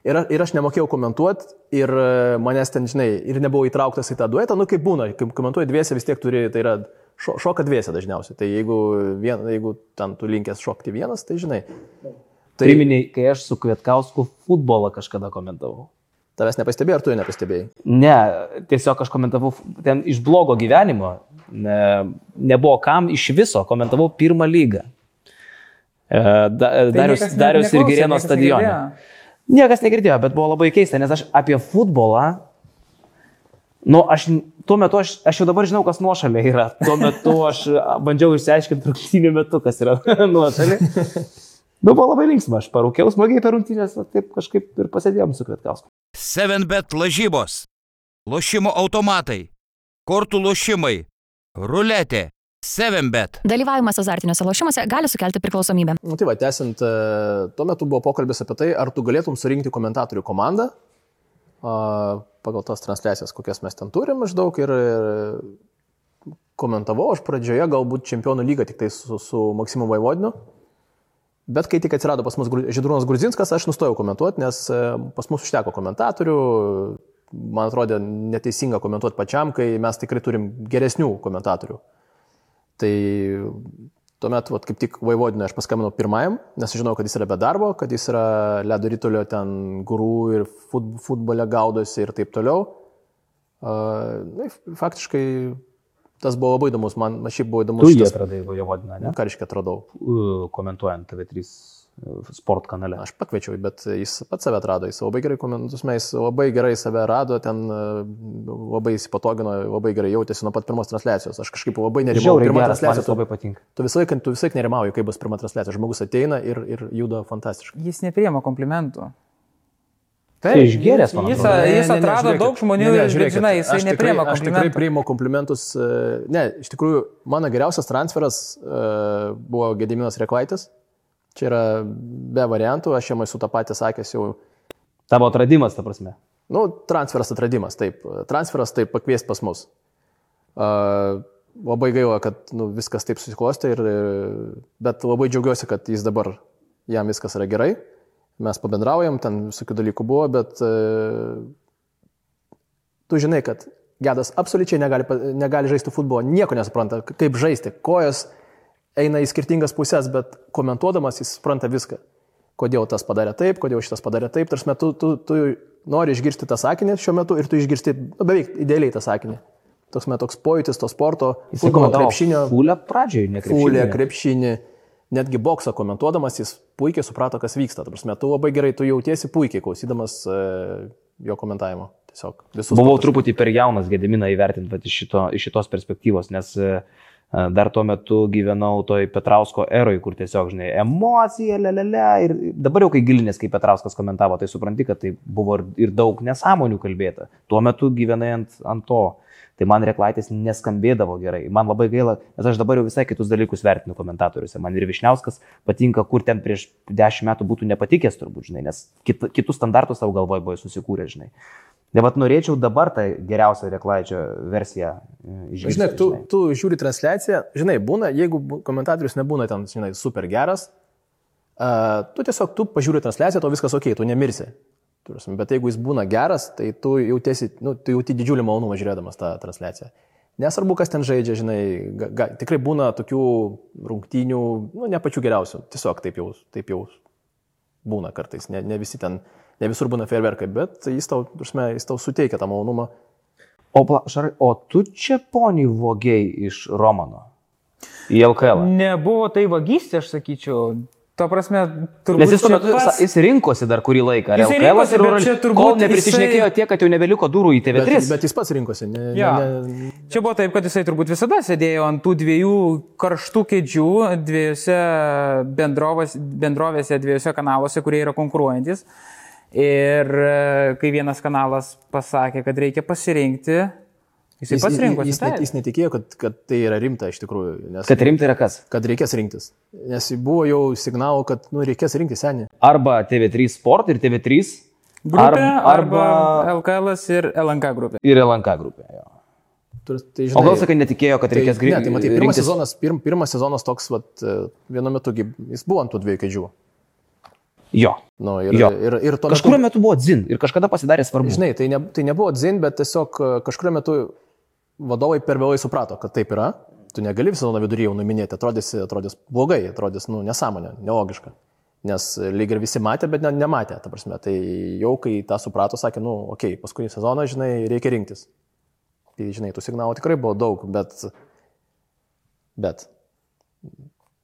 Ir, ir aš nemokėjau komentuoti, ir e, manęs ten, žinai, ir nebuvau įtrauktas į tą duetą, nu kaip būna, kai komentuoji dviese vis tiek turi, tai yra šo, šoka dviese dažniausiai. Tai jeigu, vien, jeigu ten tu linkęs šokti vienas, tai žinai. Tai priminiai, kai aš su Kvietkausku futbolą kažkada komentavau. Tavęs nepastebėjai, ar tu jo nepastebėjai? Ne, tiesiog aš komentavau ten iš blogo gyvenimo. Ne, nebuvo kam iš viso, komentavau pirmą lygą. E, Da, Darius, niekas ne- Darius ir Girėno niekas stadione. negirdėjo. Niekas negirdėjo, bet buvo labai keista, nes aš apie futbolą, nu, aš tuo metu, aš, aš jau dabar žinau, kas nuošalė yra. Tuo metu aš bandžiau išsiaiškinti rungtynių metu, kas yra [LAUGHS] nuošalė. Nu, buvo labai linksma, aš parūkiau smagiai per rungtynės, va, taip kažkaip ir pasėdėjom su Kvietkausku. 7bet lažybos, lošimo automatai, kortų lošimai, ruletė, 7bet. Dalyvavimas azartiniuose lošimuose gali sukelti priklausomybę. Nu, tai va, tęsiant, e, tuo metu buvo pokalbis apie tai, ar tu galėtum surinkti komentatorių komandą a, pagal tas transliacijas, kokias mes ten turim maždaug ir, ir komentavau aš pradžioje galbūt čempionų lygą tik tai su, su Maksimu Vaivodiniu. Bet kai tik atsirado pas mus Žydrūnas Grudzinskas, aš nustojau komentuoti, nes e, pas mus užteko komentatorių. Man atrodė neteisinga komentuoti pačiam, kai mes tikrai turim geresnių komentatorių. Tai tuomet, vat, kaip tik Vaivodinui aš paskambinau pirmajam, nes žinau, kad jis yra be darbo, kad jis yra ledo rytulio ten gurų ir fut, futbole gaudosi ir taip toliau. Uh, na, faktiškai tas buvo labai įdomus, man, man šiaip buvo įdomus Tu jį šitas, atradai, jo vadina, ne? ką reiškia atradau. Komentuojant TV3 uh, sport kanale. Aš pakviečiau, bet jis pats save atrado, jis labai gerai komentus, jis labai gerai save rado, ten e, labai įsipatogino, labai gerai jautėsi nuo pat pirmos transliacijos. Aš kažkaip labai nerimau. Pirma geras, transliacija, tu, labai patinka. tu visą laiką, tu visą laiką nerimauji, kai bus pirma transliacija. Žmogus ateina ir, ir juda fantastiškai. Jis nepriema komplimentų. Tai išgėręs, man Jis, atrodo. jis atrado daug žmonių ir, bet, žinai, jisai nepriema aš tikrai komplimentų. priimu komplimentus. e, Ne, iš tikrųjų, mano geriausias transferas e, buvo Gediminas Reklaitis. Čia yra be variantų, aš jam esu tą patį sakęs jau Tavo atradimas, ta prasme. Nu, transferas atradimas, taip. Transferas taip pakvies pas mus. Uh, labai gaila, kad nu, viskas taip susiklostė, ir, bet labai džiaugiuosi, kad jis dabar, jam viskas yra gerai. Mes pabendraujam, ten visokių dalykų buvo, bet uh, tu žinai, kad Gedas absoliučiai negali, negali žaisti futbolą, nieko nesupranta, kaip žaisti, kojas eina į skirtingas pusės, bet komentuodamas jis supranta viską. Kodėl tas padarė taip, kodėl šitas padarė taip. Tarsi tu, tu, tu nori išgirsti tą sakinį šiuo metu ir tu išgirsti nu, beveik idealiai tą sakinį. Toks met toks pojūtis to sporto, futbolo, krepšinio, Fulę pradžioj, ne krepšinį. fulė, krepšinį, netgi boksą komentuodamas jis puikiai suprato, kas vyksta. Tarsi tu labai gerai, tu jautiesi puikiai klausydamas e, jo komentavimo. Tiesiog visus. Buvau sportus. truputį per jaunas Gediminą įvertinti vat iš, šito, iš šitos perspektyvos, nes e, dar tuo metu gyvenau toj Petrausko eroj, kur tiesiog, žinai, emocija, lelele. Ir dabar jau kai gilinės, kaip Petrauskas komentavo, tai supranti, kad tai buvo ir, ir daug nesąmonių kalbėta. Tuo metu gyvenai ant, ant to. Tai man reklaitis neskambėdavo gerai. Man labai gaila, nes aš dabar jau visai kitus dalykus vertinu komentatoriuose. Man ir Višniauskas patinka, kur ten prieš dešimt metų būtų nepatikęs turbūt, žinai, nes kit, kitus standartus savo galvoje buvo susikūrę, žinai. Tai vad norėčiau dabar tą geriausią reklaičio versiją e, išgirsti. Žinai, tu, tu žiūri transliaciją, žinai, būna, jeigu komentatorius nebūna ten, žinai, super geras, uh, tu tiesiog, tu pažiūri transliaciją, to viskas ok, tu nemirsi. Prasme, Bet jeigu jis būna geras, tai tu jautiesi, nu, tu jauti didžiulį malonumą žiūrėdamas tą transliaciją. Nesvarbu, kas ten žaidžia, žinai, ga, ga, tikrai būna tokių rungtynių, nu, ne pačių geriausių, tiesiog taip jau, taip jau būna kartais, ne, ne visi ten, ne visur būna fairverkai, bet jis tau, prasme, jis tau suteikia tą malonumą. O, pla, šarai, o tu čia poniai vogiai iš Romano į LKL. Nebuvo tai vagystė, aš sakyčiau. Tuo prasme, turbūt. Nes jis, metu, pats- jis rinkosi dar kurį laiką. LKL rinkosi, ir čia turbūt Kol neprisišnekėjo jisai- tiek, kad jau nebeliko durų į TV3. Bet, bet jis pats rinkosi, ne, Jo. ne, ne, Čia buvo taip, kad jisai turbūt visada sėdėjo ant tų dviejų karštų kėdžių dviejose bendrovės, bendrovėse, dviejose kanaluose, kurie yra konkuruojantis. Ir e, kai vienas kanalas pasakė, kad reikia pasirinkti, jisai pats rinkosi. Jis, net, jis netikėjo, kad, kad tai yra rimta iš tikrųjų. Nes, Kad rimtai yra kas? kad reikės rinktis. Nes buvo jau signalų, kad nu, reikės rinktis senį. Arba TV3 Sport ir TV3 Grupė arba, arba LKL ir LNK grupė. ir LNK grupė. Jo. Tu- Tai, O gal sakai, netikėjo, kad reikės tai, greitai. ne, tai matai, pirmas sezonas, pirm, pirmas sezonas toks, vat, e, vienu metu gi- jis buvo ant tų dviejų kėdžių. Jo. Nu, ir, Jo. ir, ir Kažkurio metu, metu buvo dzin ir kažkada pasidarė svarbu. žinai, tai, ne, tai nebuvo dzin, bet tiesiog e, kažkurio metu vadovai per vėlai suprato, kad taip yra. Tu negali visą sezoną viduryje jau numinėti, atrodys, atrodys blogai, atrodys nu, nesąmonė, nelogiška. Nes lyg ir visi matė, bet ne, nematė, ta prasme. Tai jau kai tą suprato, sakė, nu, okei, okay, paskutinį sezoną, žinai, reikia rinktis. Tai, žinai, tų signalų tikrai buvo daug, bet... Bet...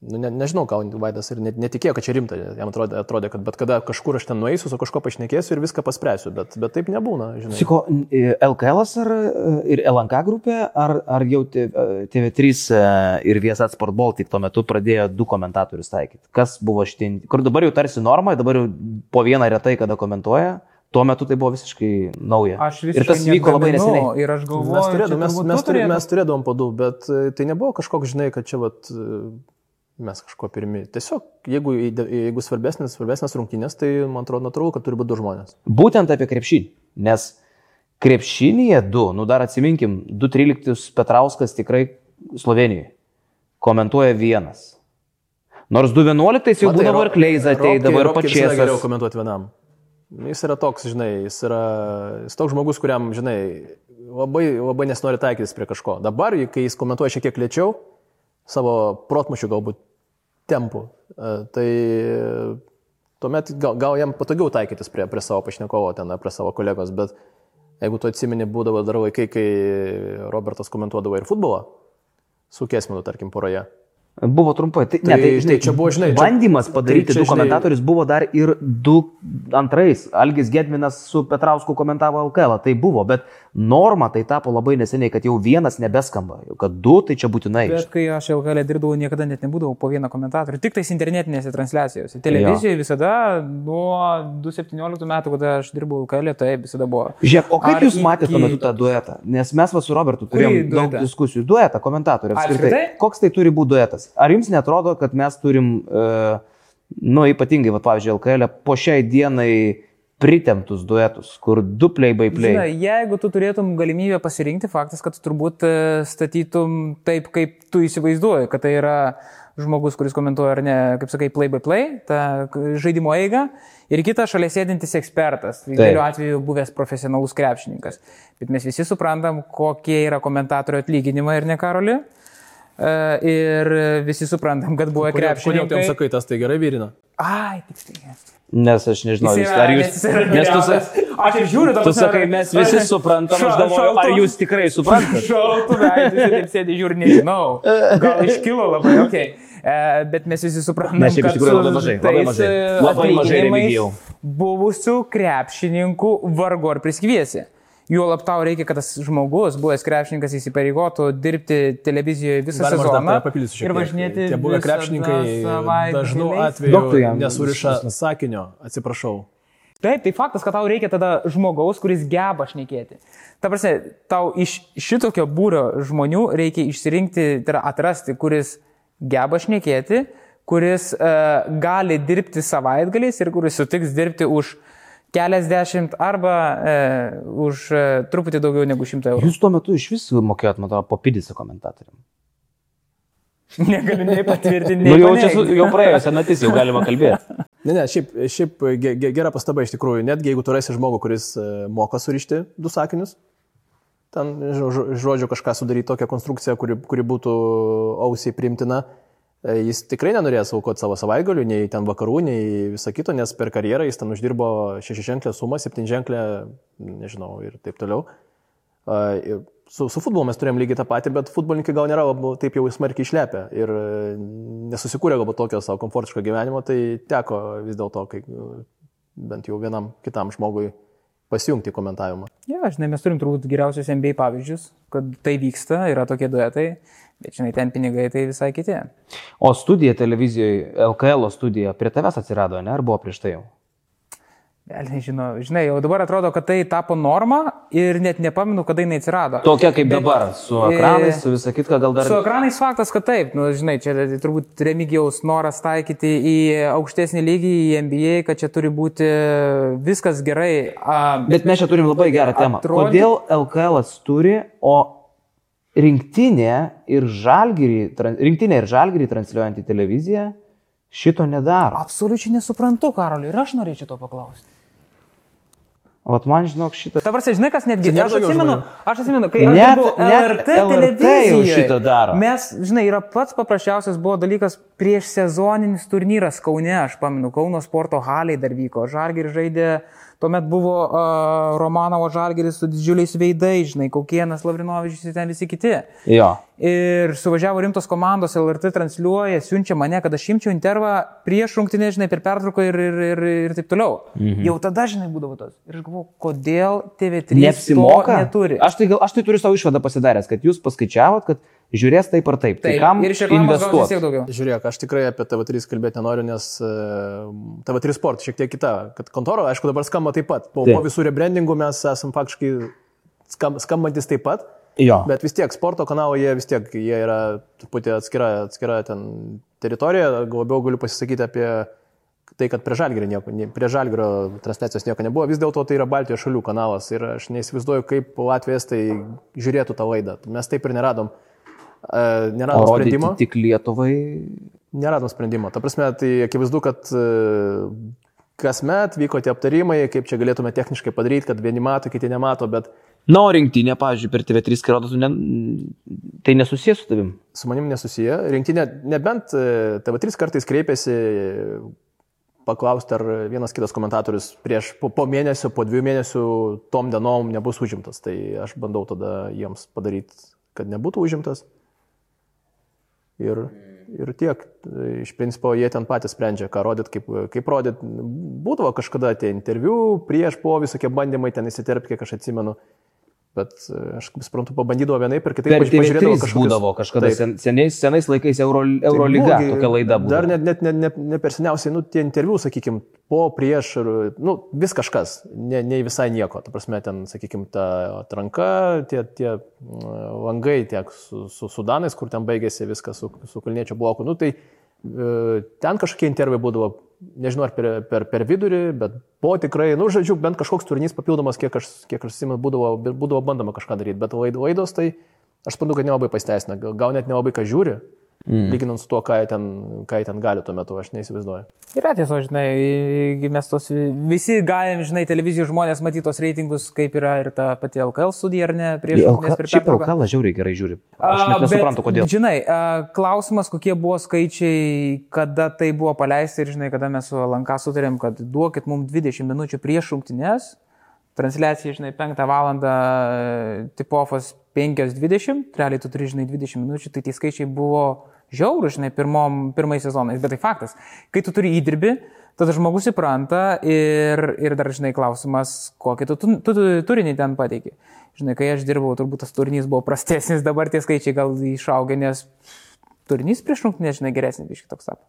Nu, ne, nežinau, gal Vaidas ir net, netikėjo, kad čia rimta. Jam atrodė, atrodė, kad bet kada kažkur aš ten nueisiu, su kažko pašnekėsiu ir viską paspręsiu. Bet, bet taip nebūna, žinai. Siko, LKL ar e, ir LNK grupė, ar, ar jau T- e, TV3 e, ir Viesat Sport Baltic tuo metu pradėjo du komentatorius taikyti? Kas buvo šitie, kur dabar jau tarsi norma, dabar jau po vieną retai kada komentuoja, tuo metu tai buvo visiškai nauja. Aš ir visiškai tas vyko labai neseniai. Ir aš galvoju, Mes, čia mes, turbūt mes, tu turė, turėtum- mes turėdavom padų, bet e, tai nebuvo kažkoks, žinai, kad čia vat, mes kažko pirmi. Tiesiog, jeigu, jeigu svarbesnės, svarbesnės rungtynės, tai man atrodo natūralu, kad turi būti du žmonės. Būtent apie krepšinį, nes krepšinėje du, nu dar atsiminkim, 2.13 Petrauskas tikrai Slovenijoje komentuoja vienas. Nors 2.11 jau būdavo ir Kleiza ateidavo ir Ropkins yra geriau komentuoti vienam. Jis yra toks, žinai, jis yra jis toks žmogus, kuriam, žinai, labai, labai nesinori taikytis prie kažko. Dabar, kai jis komentuoja šiek tiek lėčiau, savo protmušių galbūt tempų, e, tai tuomet gal, gal jam patogiau taikytis prie, prie savo pašnekovo ten, prie savo kolegos, bet jeigu tu atsimeni, būdavo dar laikai, kai Robertas komentuodavo ir futbolą, su Kesminu, tarkim, poroje. Buvo trumpai. Tai, Tai, ne, tai, žinai, čia buvo, žinai, čia- bandymas padaryti tai čia, du žinai- komentatorius buvo dar ir du antrais. Algis Gedminas su Petrausku komentavo LKL. Tai buvo, bet norma tai tapo labai neseniai, kad jau vienas nebeskamba. Kad du, tai čia būtinai. Bet kai aš LKL dirbdavau, niekada net nebūdavau po vieną komentatorių, tik tais internetinėse transliacijose. Televizijoje visada nuo 2017 metų, kada aš dirbau LKL, tai visada buvo. Žiūrėk, o kaip Ar jūs matėte tuo iki- metu tą duetą? Nes mes va su Robertu turėjom Kurį daug diskusijų. Duetą, komentatorių. Apskritai? Koks tai turi būti duetas? Ar jums netrodo, kad mes turim, e, nu, ypatingai, va, pavyzdžiui, LKL po šiai dienai pritemptus duetus, kur du play by play? Žinai, jeigu tu turėtum galimybę pasirinkti, faktas, kad tu turbūt e, statytum taip, kaip tu įsivaizduoji, kad tai yra žmogus, kuris komentuoja ar ne, kaip sakai, play by play, tą žaidimo eigą, ir kitas šalia sėdintis ekspertas, idealiu atveju buvęs profesionalus krepšininkas. Bet mes visi suprantam, kokie yra komentatorių atlyginimai ir ne karoli. E, Ir visi suprantam, kad buvo Kodėl, kodėl tu jam krepšininkai. sakai, tas tai gerai vyrina? Ai, tiksliai. Nes aš nežinau, Jis jūs, yra- ar jūs... nes tu, geriausias. sa- Aš ir žiūriu, ta tu sakai, mes visi [LAUGHS] suprantam, aš galvoju, ar jūs tikrai suprantate? [LAUGHS] Šaltų veidų, jis taip sėdi, žiūri, nežinau. Gal iškilo labai, okei. Okay. Bet mes visi suprantam, Ne, šiaip iš kad tikrųjų labai mažai, labai mažai. e, Labai mažai. Buvusių krepšininkų vargu ar priskviesi. Juolab tau reikia, kad tas žmogus, buvęs krepšininkas, įsipareigotų dirbti televizijoje visą Galima sezoną papildysiu šiek ir tiek. važinėti. Tie buvę krepšininkai dažnu atveju nesuriša sakinio, atsiprašau. Taip, tai faktas, kad tau reikia tada žmogaus, kuris geba šnekėti. Ta prasme, tau iš šitokio būrio žmonių reikia išsirinkti, tai yra atrasti, kuris geba šnekėti, kuris uh, gali dirbti savaitgaliais ir kuris sutiks dirbti už keliasdešimt arba uh, už uh, truputį daugiau negu šimtą eurų. Jūs tuo metu iš vis mokėjot, man atrodo, popidisą komentatoriam. [LAUGHS] Negaliu nei patvirtinti, Nu, nei jau čia jau praėjo senatis, jau galima kalbėti. Ne, ne, šiaip, šiaip ge- ge- gera pastaba iš tikrųjų, netgi jeigu tu rasi žmogų, kuris e, moka surišti du sakinius, ten žo- žo- žodžiu kažką sudaryti tokią konstrukciją, kuri, kuri būtų ausiai primtina, e, jis tikrai nenorės aukoti savo savaitgalių, nei ten vakarų, nei viso kito, nes per karjerą jis ten uždirbo šešiženklę sumą, septynženklę, nežinau, ir taip toliau. A, ir Su, su futbolu mes turėjom lygiai tą patį, bet futbolininkai gal nėra taip jau smarkiai išlepę ir e, nesusikūrė galbūt tokio savo komfortiško gyvenimo, tai teko vis dėlto, kai e, bent jau vienam kitam žmogui pasijungti komentavimą. Ja, žinai, mes turim turbūt geriausius MBA pavyzdžius, kad tai vyksta, yra tokie duetai, bet žinai, ten pinigai tai visai kiti. O studija televizijoje, LKL studija prie tavęs atsirado, ne? Ar buvo prieš tai jau? Vėl nežinau, žinai, jau dabar atrodo, kad tai tapo norma ir net nepamenu, kada jinai atsirado. Tokia kaip Bet- dabar, su ekranais, su visą kitką, gal dar... Su ekranais faktas, kad taip, nu, žinai, čia turbūt remigiaus noras taikyti į aukštesnį lygį, į NBA, kad čia turi būti viskas gerai. A, Bet mes čia turim labai gerą temą. Atrodyt- Kodėl LKL turi, o rinktinė ir žalgyrį, rinktinė ir žalgyrį transliuojant į televiziją šito nedaro. absoliučiai nesuprantu, Karoliu, ir aš norėčiau to paklausti. O man žinok šitą... Ta prasme, žinai, kas netgi... Aš atsimenu, aš atsimenu, kai aš Net- dirbau net LRT LRT televizijoje. šitą daro. Mes, žinai, yra pats paprasčiausias buvo dalykas prieš sezoninis turnyras Kaune, aš pamenu, Kauno sporto haliai dar vyko, Žalgiris žaidė, tuomet buvo uh, Romanovo Žalgiris su didžiuliais veidais, žinai, Kaukienas, Lavrinovičius ir ten visi kiti. Jo. Ir suvažiavo rimtos komandos, LRT transliuoja, siunčia mane, kad aš imčiau intervą prieš rungtinę, žinai, per pertrauką ir, ir, ir, ir taip toliau. Mhm. Jau tada, žinai, būdavo tas. Ir aš galvoju, kodėl TV3 Neapsimoka. to neturi. Aš tai, gal, aš tai turiu savo išvadą pasidaręs, kad jūs paskaičiavot, kad žiūrės taip ar taip. Tai Taip, kam ir investuoti? tiek daugiau. Žiūrėk, aš tikrai apie TV3 kalbėti nenoriu, nes e, TV3 sport šiek tiek kita. Kad kontoro, aišku, dabar skamba taip pat. Po, Taip. po visų rebrandingų mes esam faktiškai skam, skambantis taip pat. Jo. Bet vis tiek sporto kanalai, jie vis tiek, jie yra truputį atskira, atskira ten teritorija. Labiau galiu pasisakyti apie tai, kad prie Žalgirio, nieko, nie- prie Žalgirio transliacijos nieko nebuvo. Vis dėlto tai yra Baltijos šalių kanalas ir aš neįsivaizduoju, kaip Latvijas tai žiūrėtų tą laidą. Mes taip ir neradom. e, Neradom rodyti sprendimo. tik Lietuvai. Neradom sprendimo. Ta prasme, tai akivaizdu, kad e, kasmet vyko tie aptarimai, kaip čia galėtume techniškai padaryti, kad vieni mato, kiti nemato, bet Na, o rinktinė, pavyzdžiui, per TV3 skrodotų, ne... tai nesusijęs su tavim. su manim nesusiję. Rinktinė, nebent e, TV3 kartais kreipiasi paklausti, ar vienas kitas komentatorius prieš po, po mėnesio, po dviejų mėnesių tom dienom nebus užimtas. Tai aš bandau tada jiems padaryti, kad nebūtų užimtas. Ir, ir tiek. Iš principo jie ten patys sprendžia, ką rodyt, kaip, kaip rodyt. Būdavo kažkada tie interviu, prieš po visokie bandymai ten įsiterpti, kiek aš atsimenu. Bet e, aš kaip suprantu, pabandydavo vienai per kitaip. Per paž- pažiūrėdavo TV3 kažkokius- būdavo kažkada Taip. sen, seniais, senais laikais Euro, Tai Eurolyga, gi- tokia laida buvo. Dar net, net ne, ne, ne per seniausiai, nu, tie interviu, sakykime, po, prieš, ir, nu, vis kažkas, ne, ne visai nieko. Ta prasme, ten, sakykime, ta atranka, tie, tie mm, langai tiek su, su Sudanais, kur ten baigėsi viskas su, su Kalniečio bloku. Nu, tai ten kažkokie interviu būdavo, nežinau ar per, per, per vidurį, bet po tikrai, nu, žodžiu, bent kažkoks turinys papildomas, kiek aš, kiek aš simenu, būdavo, būdavo bandoma kažką daryti, bet laid- laidos tai aš suprantu, kad nelabai pasteisina, gal gal net nelabai ką žiūri. Mm. Lyginant su tuo, ką jie, ten, ką jie ten gali tuo metu, aš neįsivaizduoju. Yra tiesa, žinai, mes tos visi galim, žinai, televizijos žmonės matytos reitingus, kaip yra ir ta pati LKL studija, ar ne, prieš prieš Šiaip. LKL žiauriai gerai žiūri. Aš net nesuprantu, bet, kodėl. Žinai, a, klausimas, kokie buvo skaičiai, kada tai buvo paleista ir, žinai, kada mes su Lanka sutarėm, kad duokit mums 20 minučių prieš rungtynes, transliacija, žinai, 5 val. tipofas 5.20, realiai tu turi, žinai, 20 minučių, tai tie skaičiai buvo žiaurų, žinai, pirmom, pirmais sezonais, bet tai faktas. Kai tu turi įdirbį, tada žmogus įpranta ir, ir dar, žinai, klausimas, kokį tu, tu, tu, tu turinį ten pateiki. Žinai, kai aš dirbau, turbūt tas turinys buvo prastesnis, dabar tie skaičiai gal išaugę, nes turinys prieš rungtynę, žinai, geresnis iš kitoks tapo.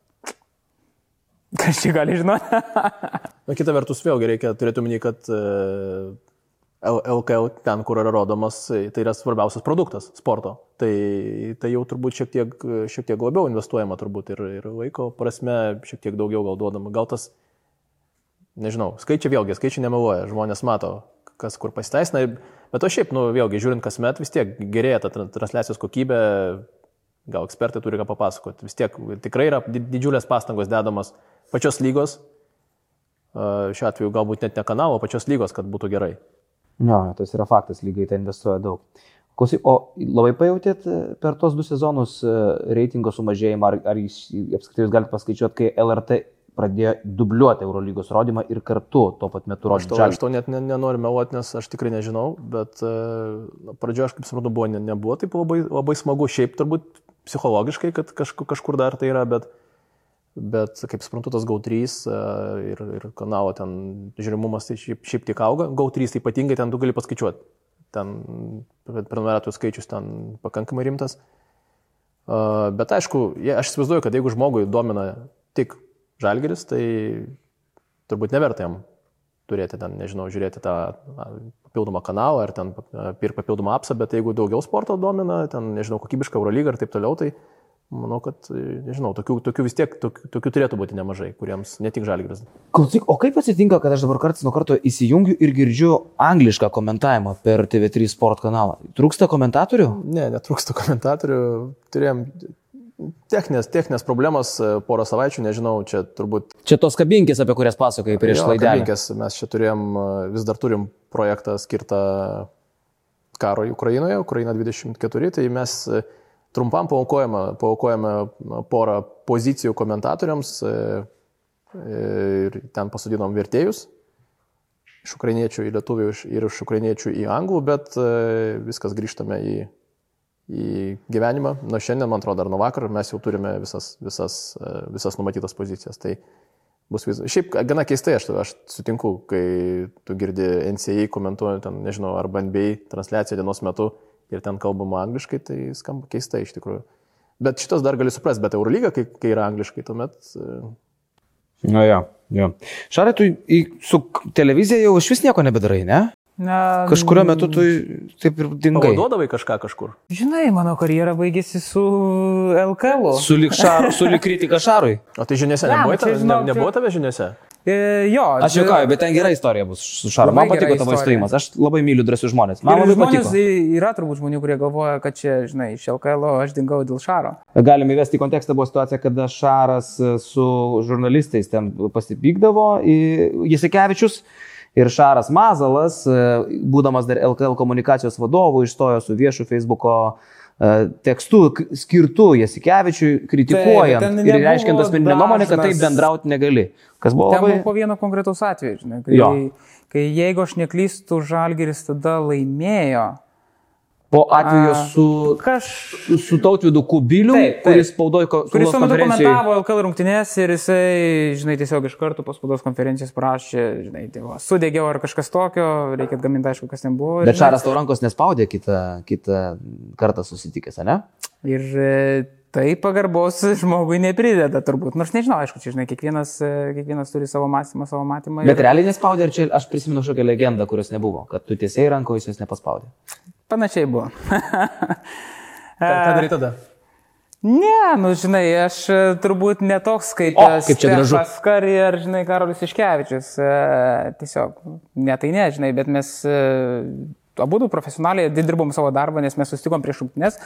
Kas čia gali žinoti? [LAUGHS] Na, kita vertus, vėlgi reikia turėti omeny, kad e, LKL ten, kur yra rodomas, e, tai yra svarbiausias produktas sporto. Tai, tai jau turbūt šiek tiek, šiek tiek labiau investuojama turbūt ir, ir laiko prasme, šiek tiek daugiau gal duodama. Gal tas, nežinau, skaičiai vėlgi, skaičiai nemeluoja, žmonės mato, kas kur pasiteisina. Bet o šiaip, nu, vėlgi, žiūrint kasmet, vis tiek gerėja ta tra- transliacijos kokybė, gal ekspertai turi ką papasakoti. Vis tiek tikrai yra di- didžiulės pastangos dedamos pačios lygos, šiuo atveju galbūt net ne kanalo, pačios lygos, kad būtų gerai. Jo, tas yra faktas, lygiai ten investuoja daug. Klausyk, o labai pajutėt e, per tos du sezonus e, reitingo sumažėjimą, ar, ar jūs apskritai jūs galite paskaičiuoti, kai LRT pradėjo dubliuoti Eurolygos rodymą ir kartu tuo pat metu Aš rodyti to, žalį? aš to net ne, nenoriu meluoti, nes aš tikrai nežinau, bet e, na, pradžioje, aš kaip suprantu, buvo, ne, nebuvo taip labai, labai smagu, šiaip turbūt psichologiškai, kad kažkur, kažkur dar tai yra, bet, bet kaip suprantu, tas GAU3 e, ir, ir kanalo ten žiūrimumas tai šiaip, šiaip tik auga, GAU3 ypatingai ten tu gali paskaičiuoti, ten prenumeratų skaičius ten pakankamai rimtas. E, Bet aišku, aš įsivaizduoju, kad jeigu žmogui domina tik žalgeris, tai turbūt neverta jam turėti ten, nežinau, žiūrėti tą papildomą kanalą ar ten pirkti papildomą apsą, bet jeigu daugiau sporto domina, ten, nežinau, kokybišką Eurolygą ir taip toliau, tai manau, kad, nežinau, tokių, tokių vis tiek, tokių, tokių turėtų būti nemažai, kuriems ne tik žalgris. Klausyk, o kaip atsitinka, kad aš dabar kartais nuo karto įsijungiu ir girdžiu anglišką komentavimą per TV3 sport kanalą? Trūksta komentatorių? Ne, netrūksta komentatorių. Turėjom techninės, techninės problemos e, porą savaičių, nežinau, čia turbūt. Čia tos kabinkės, apie kurias pasakojai prieš laidą. kabinkės. Mes čia turėjom, e, vis dar turim projektą skirtą karui Ukrainoje, Ukraina 24, tai mes e, trumpam paukojame, paukojame porą pozicijų komentatoriams e, ir ten pasodinom vertėjus iš ukrainiečių į lietuvių ir iš ukrainiečių į anglų, bet e, viskas grįžtame į, į gyvenimą. Nuo šiandien, man atrodo, ar nuo vakar mes jau turime visas, visas, e, visas numatytas pozicijas. Tai bus vis... Šiaip gana keistai, aš, aš sutinku, kai tu girdi NCA komentuojant, ten, nežinau, arba NBA transliaciją dienos metu ir ten kalbama angliškai, tai skamba keistai iš tikrųjų. Bet šitas dar gali suprasti, bet Eurolyga, kai, kai yra angliškai, tuomet... e, Nu, jo, jo. Šarai, tu į, su televizija jau iš vis nieko nebedarai, ne? Na, Kažkurio metu tu taip ir dingai. Pavaduodavai kažką kažkur. Žinai, mano karjera baigėsi su LKL. -u. Sulik, šar, sulik kritika Šarui. O tai žiniuose Ne, nebuvo, ne, nebuvo tave žiniuose? E, jo, Aš juokauju, bet ten gera istorija bus su Šaru. Man patiko tavo istorija. įstojimas. Aš labai myliu drąsius žmonės. Man Ir labai žmonės, patiko. Yra turbūt žmonių, kurie galvoja, kad čia, žinai, iš LKL aš dingau dėl Šaro. Galim įvesti į kontekstą buvo situacija, kada Šaras e, su žurnalistais ten pasipykdavo, į- Jasikevičius. Ir Šaras Mazalas, e, būdamas dar LKL komunikacijos vadovu, išstojo su viešu Facebook'o e, tekstu k- skirtu Jasikevičiui, kritikuojant ten ir reiškiant asmeninę nuomonę, kad taip bendrauti negali. Kas buvo Ten labai... buvo po vieno konkretaus atveju, žinai, kai, Jo. kai jeigu aš neklystu, Žalgeris tada laimėjo. Po atveju su, Kaž... su, tautvidu Kubiliu, Taip, taip. kuris spaudojo Kuris tuo metu komentavo LKL rungtynės ir jisai, žinai, tiesiog iš karto po spaudos konferencijos prašė, žinai, tai va, sudegiau ar kažkas tokio, reikia gaminti, aišku, kas ten buvo. Bet Šaras tau rankos nespaudė kitą, kitą kartą susitikęs, ne? Ir tai pagarbos žmogui neprideda turbūt. Nors nežinau, aišku, čia, žinai, kiekvienas, e, kiekvienas turi savo mąstymą, savo matymą. Bet ir realiai nespaudė ir čia aš prisimenu kažkokią legendą, kurios nebuvo, kad tu tiesiai ranko jis jos nepaspaudė. Panašiai buvo. [LAUGHS] Ką, darai tada? Ne, nu žinai, aš e, turbūt netoks kaip, O, kaip čia gražu. Kari ar, žinai, Karolis Iškevičius. E, tiesiog, ne tai ne, žinai, bet mes e, abu profesionaliai dirbom savo darbą, nes mes susitikom prieš šimtinės.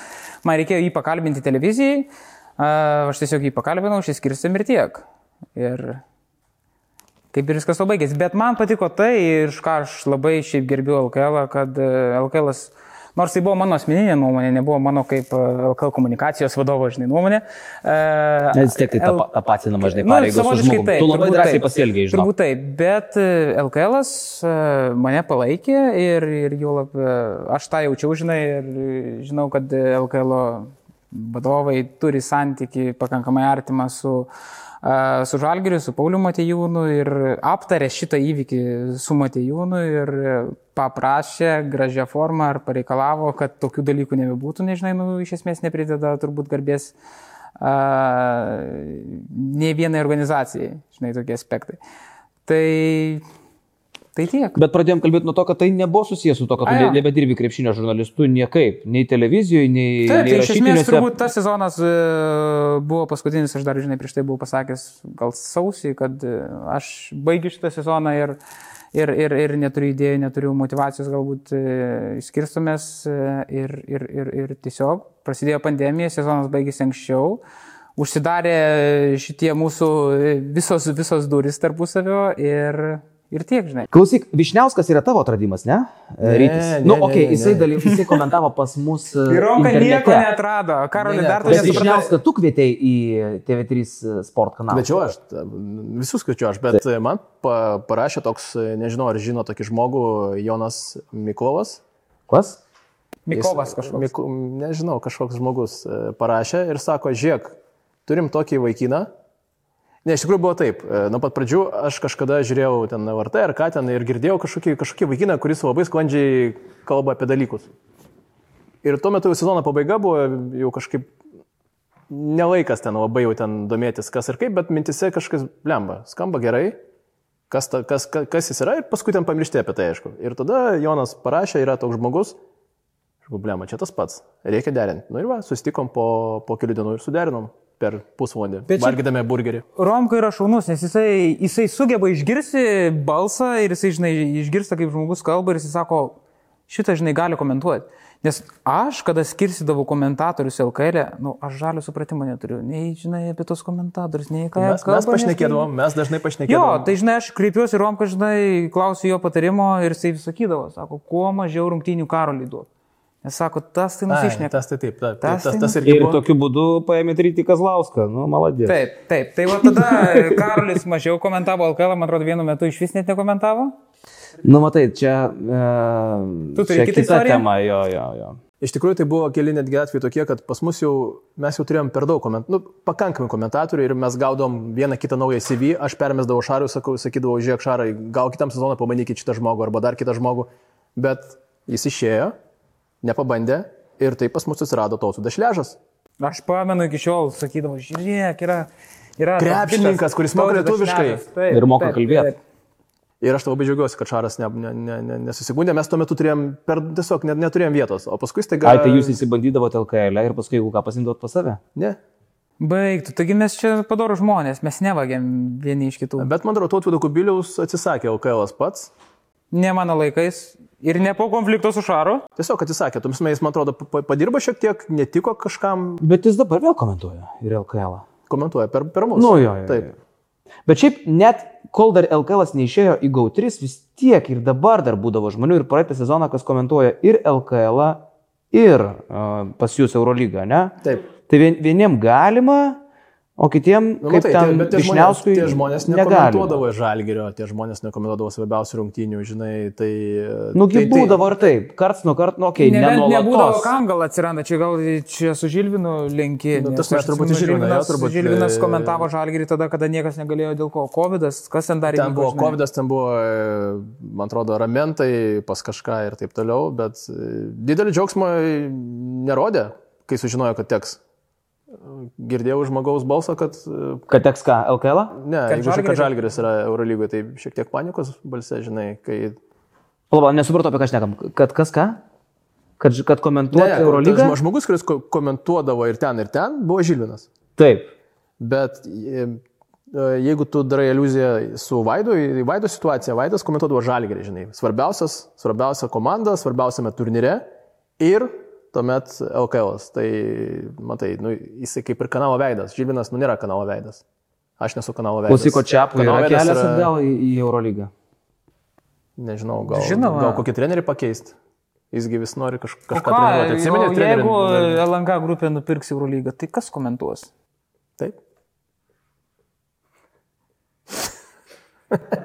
Man reikėjo jį pakalbinti televizijai. E, aš tiesiog jį pakalbinau, išsiskirsim ir tiek. Ir kaip ir viskas to baigėsi. Bet man patiko tai, iš ką aš labai šiaip gerbiu LKL, kad e, LKL, nors tai buvo mano asmeninė nuomonė, nebuvo mano kaip e, LKL komunikacijos vadovo, žinai, nuomonė. e, Vis tiek tai L- tapa- tapatinama, žinai, Nu, pareigos žmogumi. taip, Tu labai drąsiai pasielgiai, žinai. Turbūt taip, bet e, LKL mane palaikė ir, ir jau lab, e, aš tą jaučiau, žinai, ir e, žinau, kad LKL vadovai turi santyki pakankamai artimą su, e, su Žalgiriu, su Pauliu Matejūnu ir aptarė šitą įvykį su Matejūnu ir paprašė gražią formą ar pareikalavo, kad tokių dalykų nebebūtų, nežinai, nu, iš esmės neprideda turbūt garbės a, ne vienai organizacijai, žinai, tokie aspektai. Tai, tai tiek. Bet pradėjom kalbėti nuo to, kad tai nebuvo susijęs su to, kad tu A, ne- nebedirbi krepšinio žurnalistu niekaip, nei televizijoje, nei, Taip, nei tai iš esmės turbūt tas sezonas e, buvo paskutinis, aš dar, žinai, prieš tai buvau pasakęs gal sausį, kad e, aš baigiu šitą sezoną ir, ir, ir, ir neturiu idėjų, neturiu motivacijos galbūt e, išskirstumės e, ir, ir, ir, ir tiesiog prasidėjo pandemija, sezonas baigėsi anksčiau. Užsidarė šitie mūsų visos, visos duris tarpusavio ir, ir tiek, žinai. Klausyk, Višniauskas yra tavo atradimas, ne? Ne, Rytis. ne, nu, okei, ne, jisai, daly, jisai komentavo pas mus. e, Ir Ronka internete. nieko netrado. Karolį, Ne, ne, dar tu nesupratai. Višniauską tu kvietei į TV3 sport kanalą. Kviečiu aš, visus kviečiu aš, bet man pa, parašė toks, nežinau, ar žino tokį žmogų, Jonas Miklovas. Kas? Mikovas kažkoks. Miku, nežinau, kažkoks žmogus e, parašė ir sako, žiūrėk, turim tokį vaikiną. Ne, iš tikrųjų buvo taip. e, Nuo pat pradžių aš kažkada žiūrėjau ten VRT ar ką ten ir girdėjau kažkokį, kažkokį vaikiną, kuris labai sklandžiai kalba apie dalykus. Ir tuo metu jau sezono pabaiga buvo jau kažkaip nelaikas ten labai jau ten domėtis kas ir kaip, bet mintise kažkas blemba, skamba gerai. kas, ta, kas, kas, kas jis yra ir paskui ten pamiršti apie tai, aišku. Ir tada Jonas parašė, yra toks žmogus, aš problema, čia tas pats, reikia derinti. Nu ir va, susitikom po, po kelių dienų ir suderinom per pusvalandį, čia- valgydami burgerį. Romka yra šaunus, nes jisai, jisai sugeba išgirsti balsą ir jisai, žinai, išgirsta, kaip žmogus kalba ir jisai sako, šitą, žinai, gali komentuoti. Nes aš, kada skirsidavau komentatorius LKL, nu, aš žalio supratimo neturiu. Nei, žinai, apie tos komentatorius, nei ką Mes, kalba. mes pašnekėdavom, mes dažnai Jo, pašnekėdavom. tai žinai, aš kreipiuosi į Romką, žinai, klausiu jo patarimo ir jisai sakydavo, sako, kuo mažiau rungtynių karolį duok. Nes sako, tas tai Ai, nusišneka. tas tai taip, taip, Tas tas, tas, tai tas Ir irgi buvo. tokiu būdu paėmė Rytį Kazlauską, nu, maladė. Taip, taip. Tai va tada Karolis mažiau komentavo LKL, man atrodo, vienu metu iš vis net nekomentavo. Nu, matai, čia... E, Tu turi kitą istoriją? tema, jo, jo, jo. Iš tikrųjų, tai buvo keli netgi atvejai tokie, kad pas mus jau, mes jau turėjom per daug komentarų, nu, pakankamai komentatorių ir mes gaudom vieną kitą naują CV, aš permesdavau šarui, sakau, sakydavau, žiūrėk šarai, gal kitam sezonui pabandykit šitą žmogų arba dar kitą žmogų, bet jis išėjo, nepabandė ir tai pas mus atsirado tautų dašležas. Aš pamenu iki šiol, sakydavau, žiūrėk, yra... yra Krepšininkas, kuris moka lietuviškai. Taip, Ir moka taip, kalbėt. taip. Ir aš labai džiaugiuosi, kad Šaras ne, ne, ne, ne, nesusigundė, mes tuo metu turėjom, per, tiesiog net, neturėjom vietos, o paskui staiga... Ai, tai jūs įsibandydavote LKL ir paskui, jeigu ką pasimdot pas save? Ne. Baigtų, taigi mes čia padarų žmonės, mes nevagiam vieni iš kitų. Bet man atrodo, Tautvido Kubiliaus atsisakė LKL pats. Ne mano laikais ir ne po konflikto su Šaru. Tiesiog atsisakė, tuomis jis, man atrodo, pa- padirbo šiek tiek, netiko kažkam, Bet jis dabar vėl komentuoja ir LKL. -ą. komentuoja per, per mus. Nu, jo, jo, Taip. jo. Bet šiaip net kol dar LKL neišėjo į GAU3, vis tiek ir dabar dar būdavo žmonių ir praeitą sezoną, kas komentuoja ir LKL, ir uh, pas jūs Eurolygą, ne? Taip. Tai vien, vieniem galima, o kitiem, Nu, kaip matai, ten, tie, bet tie žmonės, tie žmonės nekomentuodavo žalgerio, tie žmonės nekomentuodavo svarbiausių rungtynių, žinai, tai... Nugi tai, būdavo ir taip, karts nuo karto, nu, okei, okay, Nebent nebūdavo, kam gal atsiranda, čia gal čia su Žilvinu lenki. Nu, tas mes aš turbūt Žilviną, jo, Žilvinas, turbūt, Žilvinas e, komentavo žalgerį tada, kada niekas negalėjo dėl ko. COVID, kas ten dar Ten įvyko, buvo žinai? COVID, ten buvo, e, man atrodo, ramentai pas kažką ir taip toliau, bet e, didelį džiaugsmą nerodė, kai sužinojo, kad teks. Girdėjau žmogaus balsą, kad... e, Kad teks ką, LKL? -ą? Ne, Kad jeigu žinai, kad Žalgiris- žalgeris yra Eurolygoje, tai šiek tiek panikos balse, žinai, kai... Palaba, nesupratau, apie ką šnekam. Kad kas ką? Kad, kad komentuoti Ne, Eurolygą? žmo- Žmogus, kuris ko- komentuodavo ir ten, ir ten, buvo Žilvinas. Taip. Bet e, e, jeigu tu darai iliuziją su Vaidu, į Vaido situaciją, Vaidas komentuodavo žalgerį, žinai. Svarbiausias, svarbiausia komanda, svarbiausiame turnyre ir tuomet LKL. Tai, matai, nu, jisai kaip ir kanalo veidas. Žilvinas, nu, nėra kanalo veidas. Aš nesu kanalo veidas. Klausyko Čiapų Kanalo yra veidas kelias atgal į, į Eurolygą. Nežinau, gal, Žinoma. gal kokį trenerį pakeisti. Jisgi vis nori kaž, kažką ką, treniruoti. Atsimeni, jau jeigu LNK grupė nupirks Eurolygą, tai kas komentuos? Taip.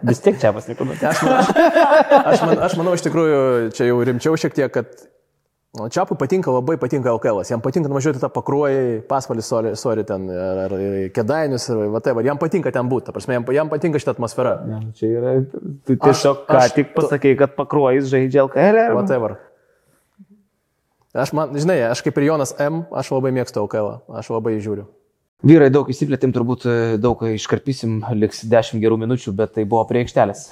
Vis tiek Čiapas nekomentuoja. Aš, man, aš, man, aš manau, iš tikrųjų, čia jau rimčiau šiek tiek, kad Čiapui patinka, labai patinka LKL. Jam patinka nuvažiuoti tą pakruojį, pasvalį, sorry, sorry ten, ar, ar kedainius, ir whatever. Jam patinka ten būti, ta prasme, jam, jam patinka šitą atmosferą. Ja, čia yra, tu tiesiog Aš- ką aš tik tu- pasakai, kad pakruojais žaidžia LKL. ar- Whatever. Aš, man, žinai, aš kaip ir Jonas M, aš labai mėgstu LKL, aš labai žiūriu. Vyrai daug įsiplėtėm, turbūt e, daug iškarpysim, liks 10 gerų minučių, bet tai buvo prie aikštelės.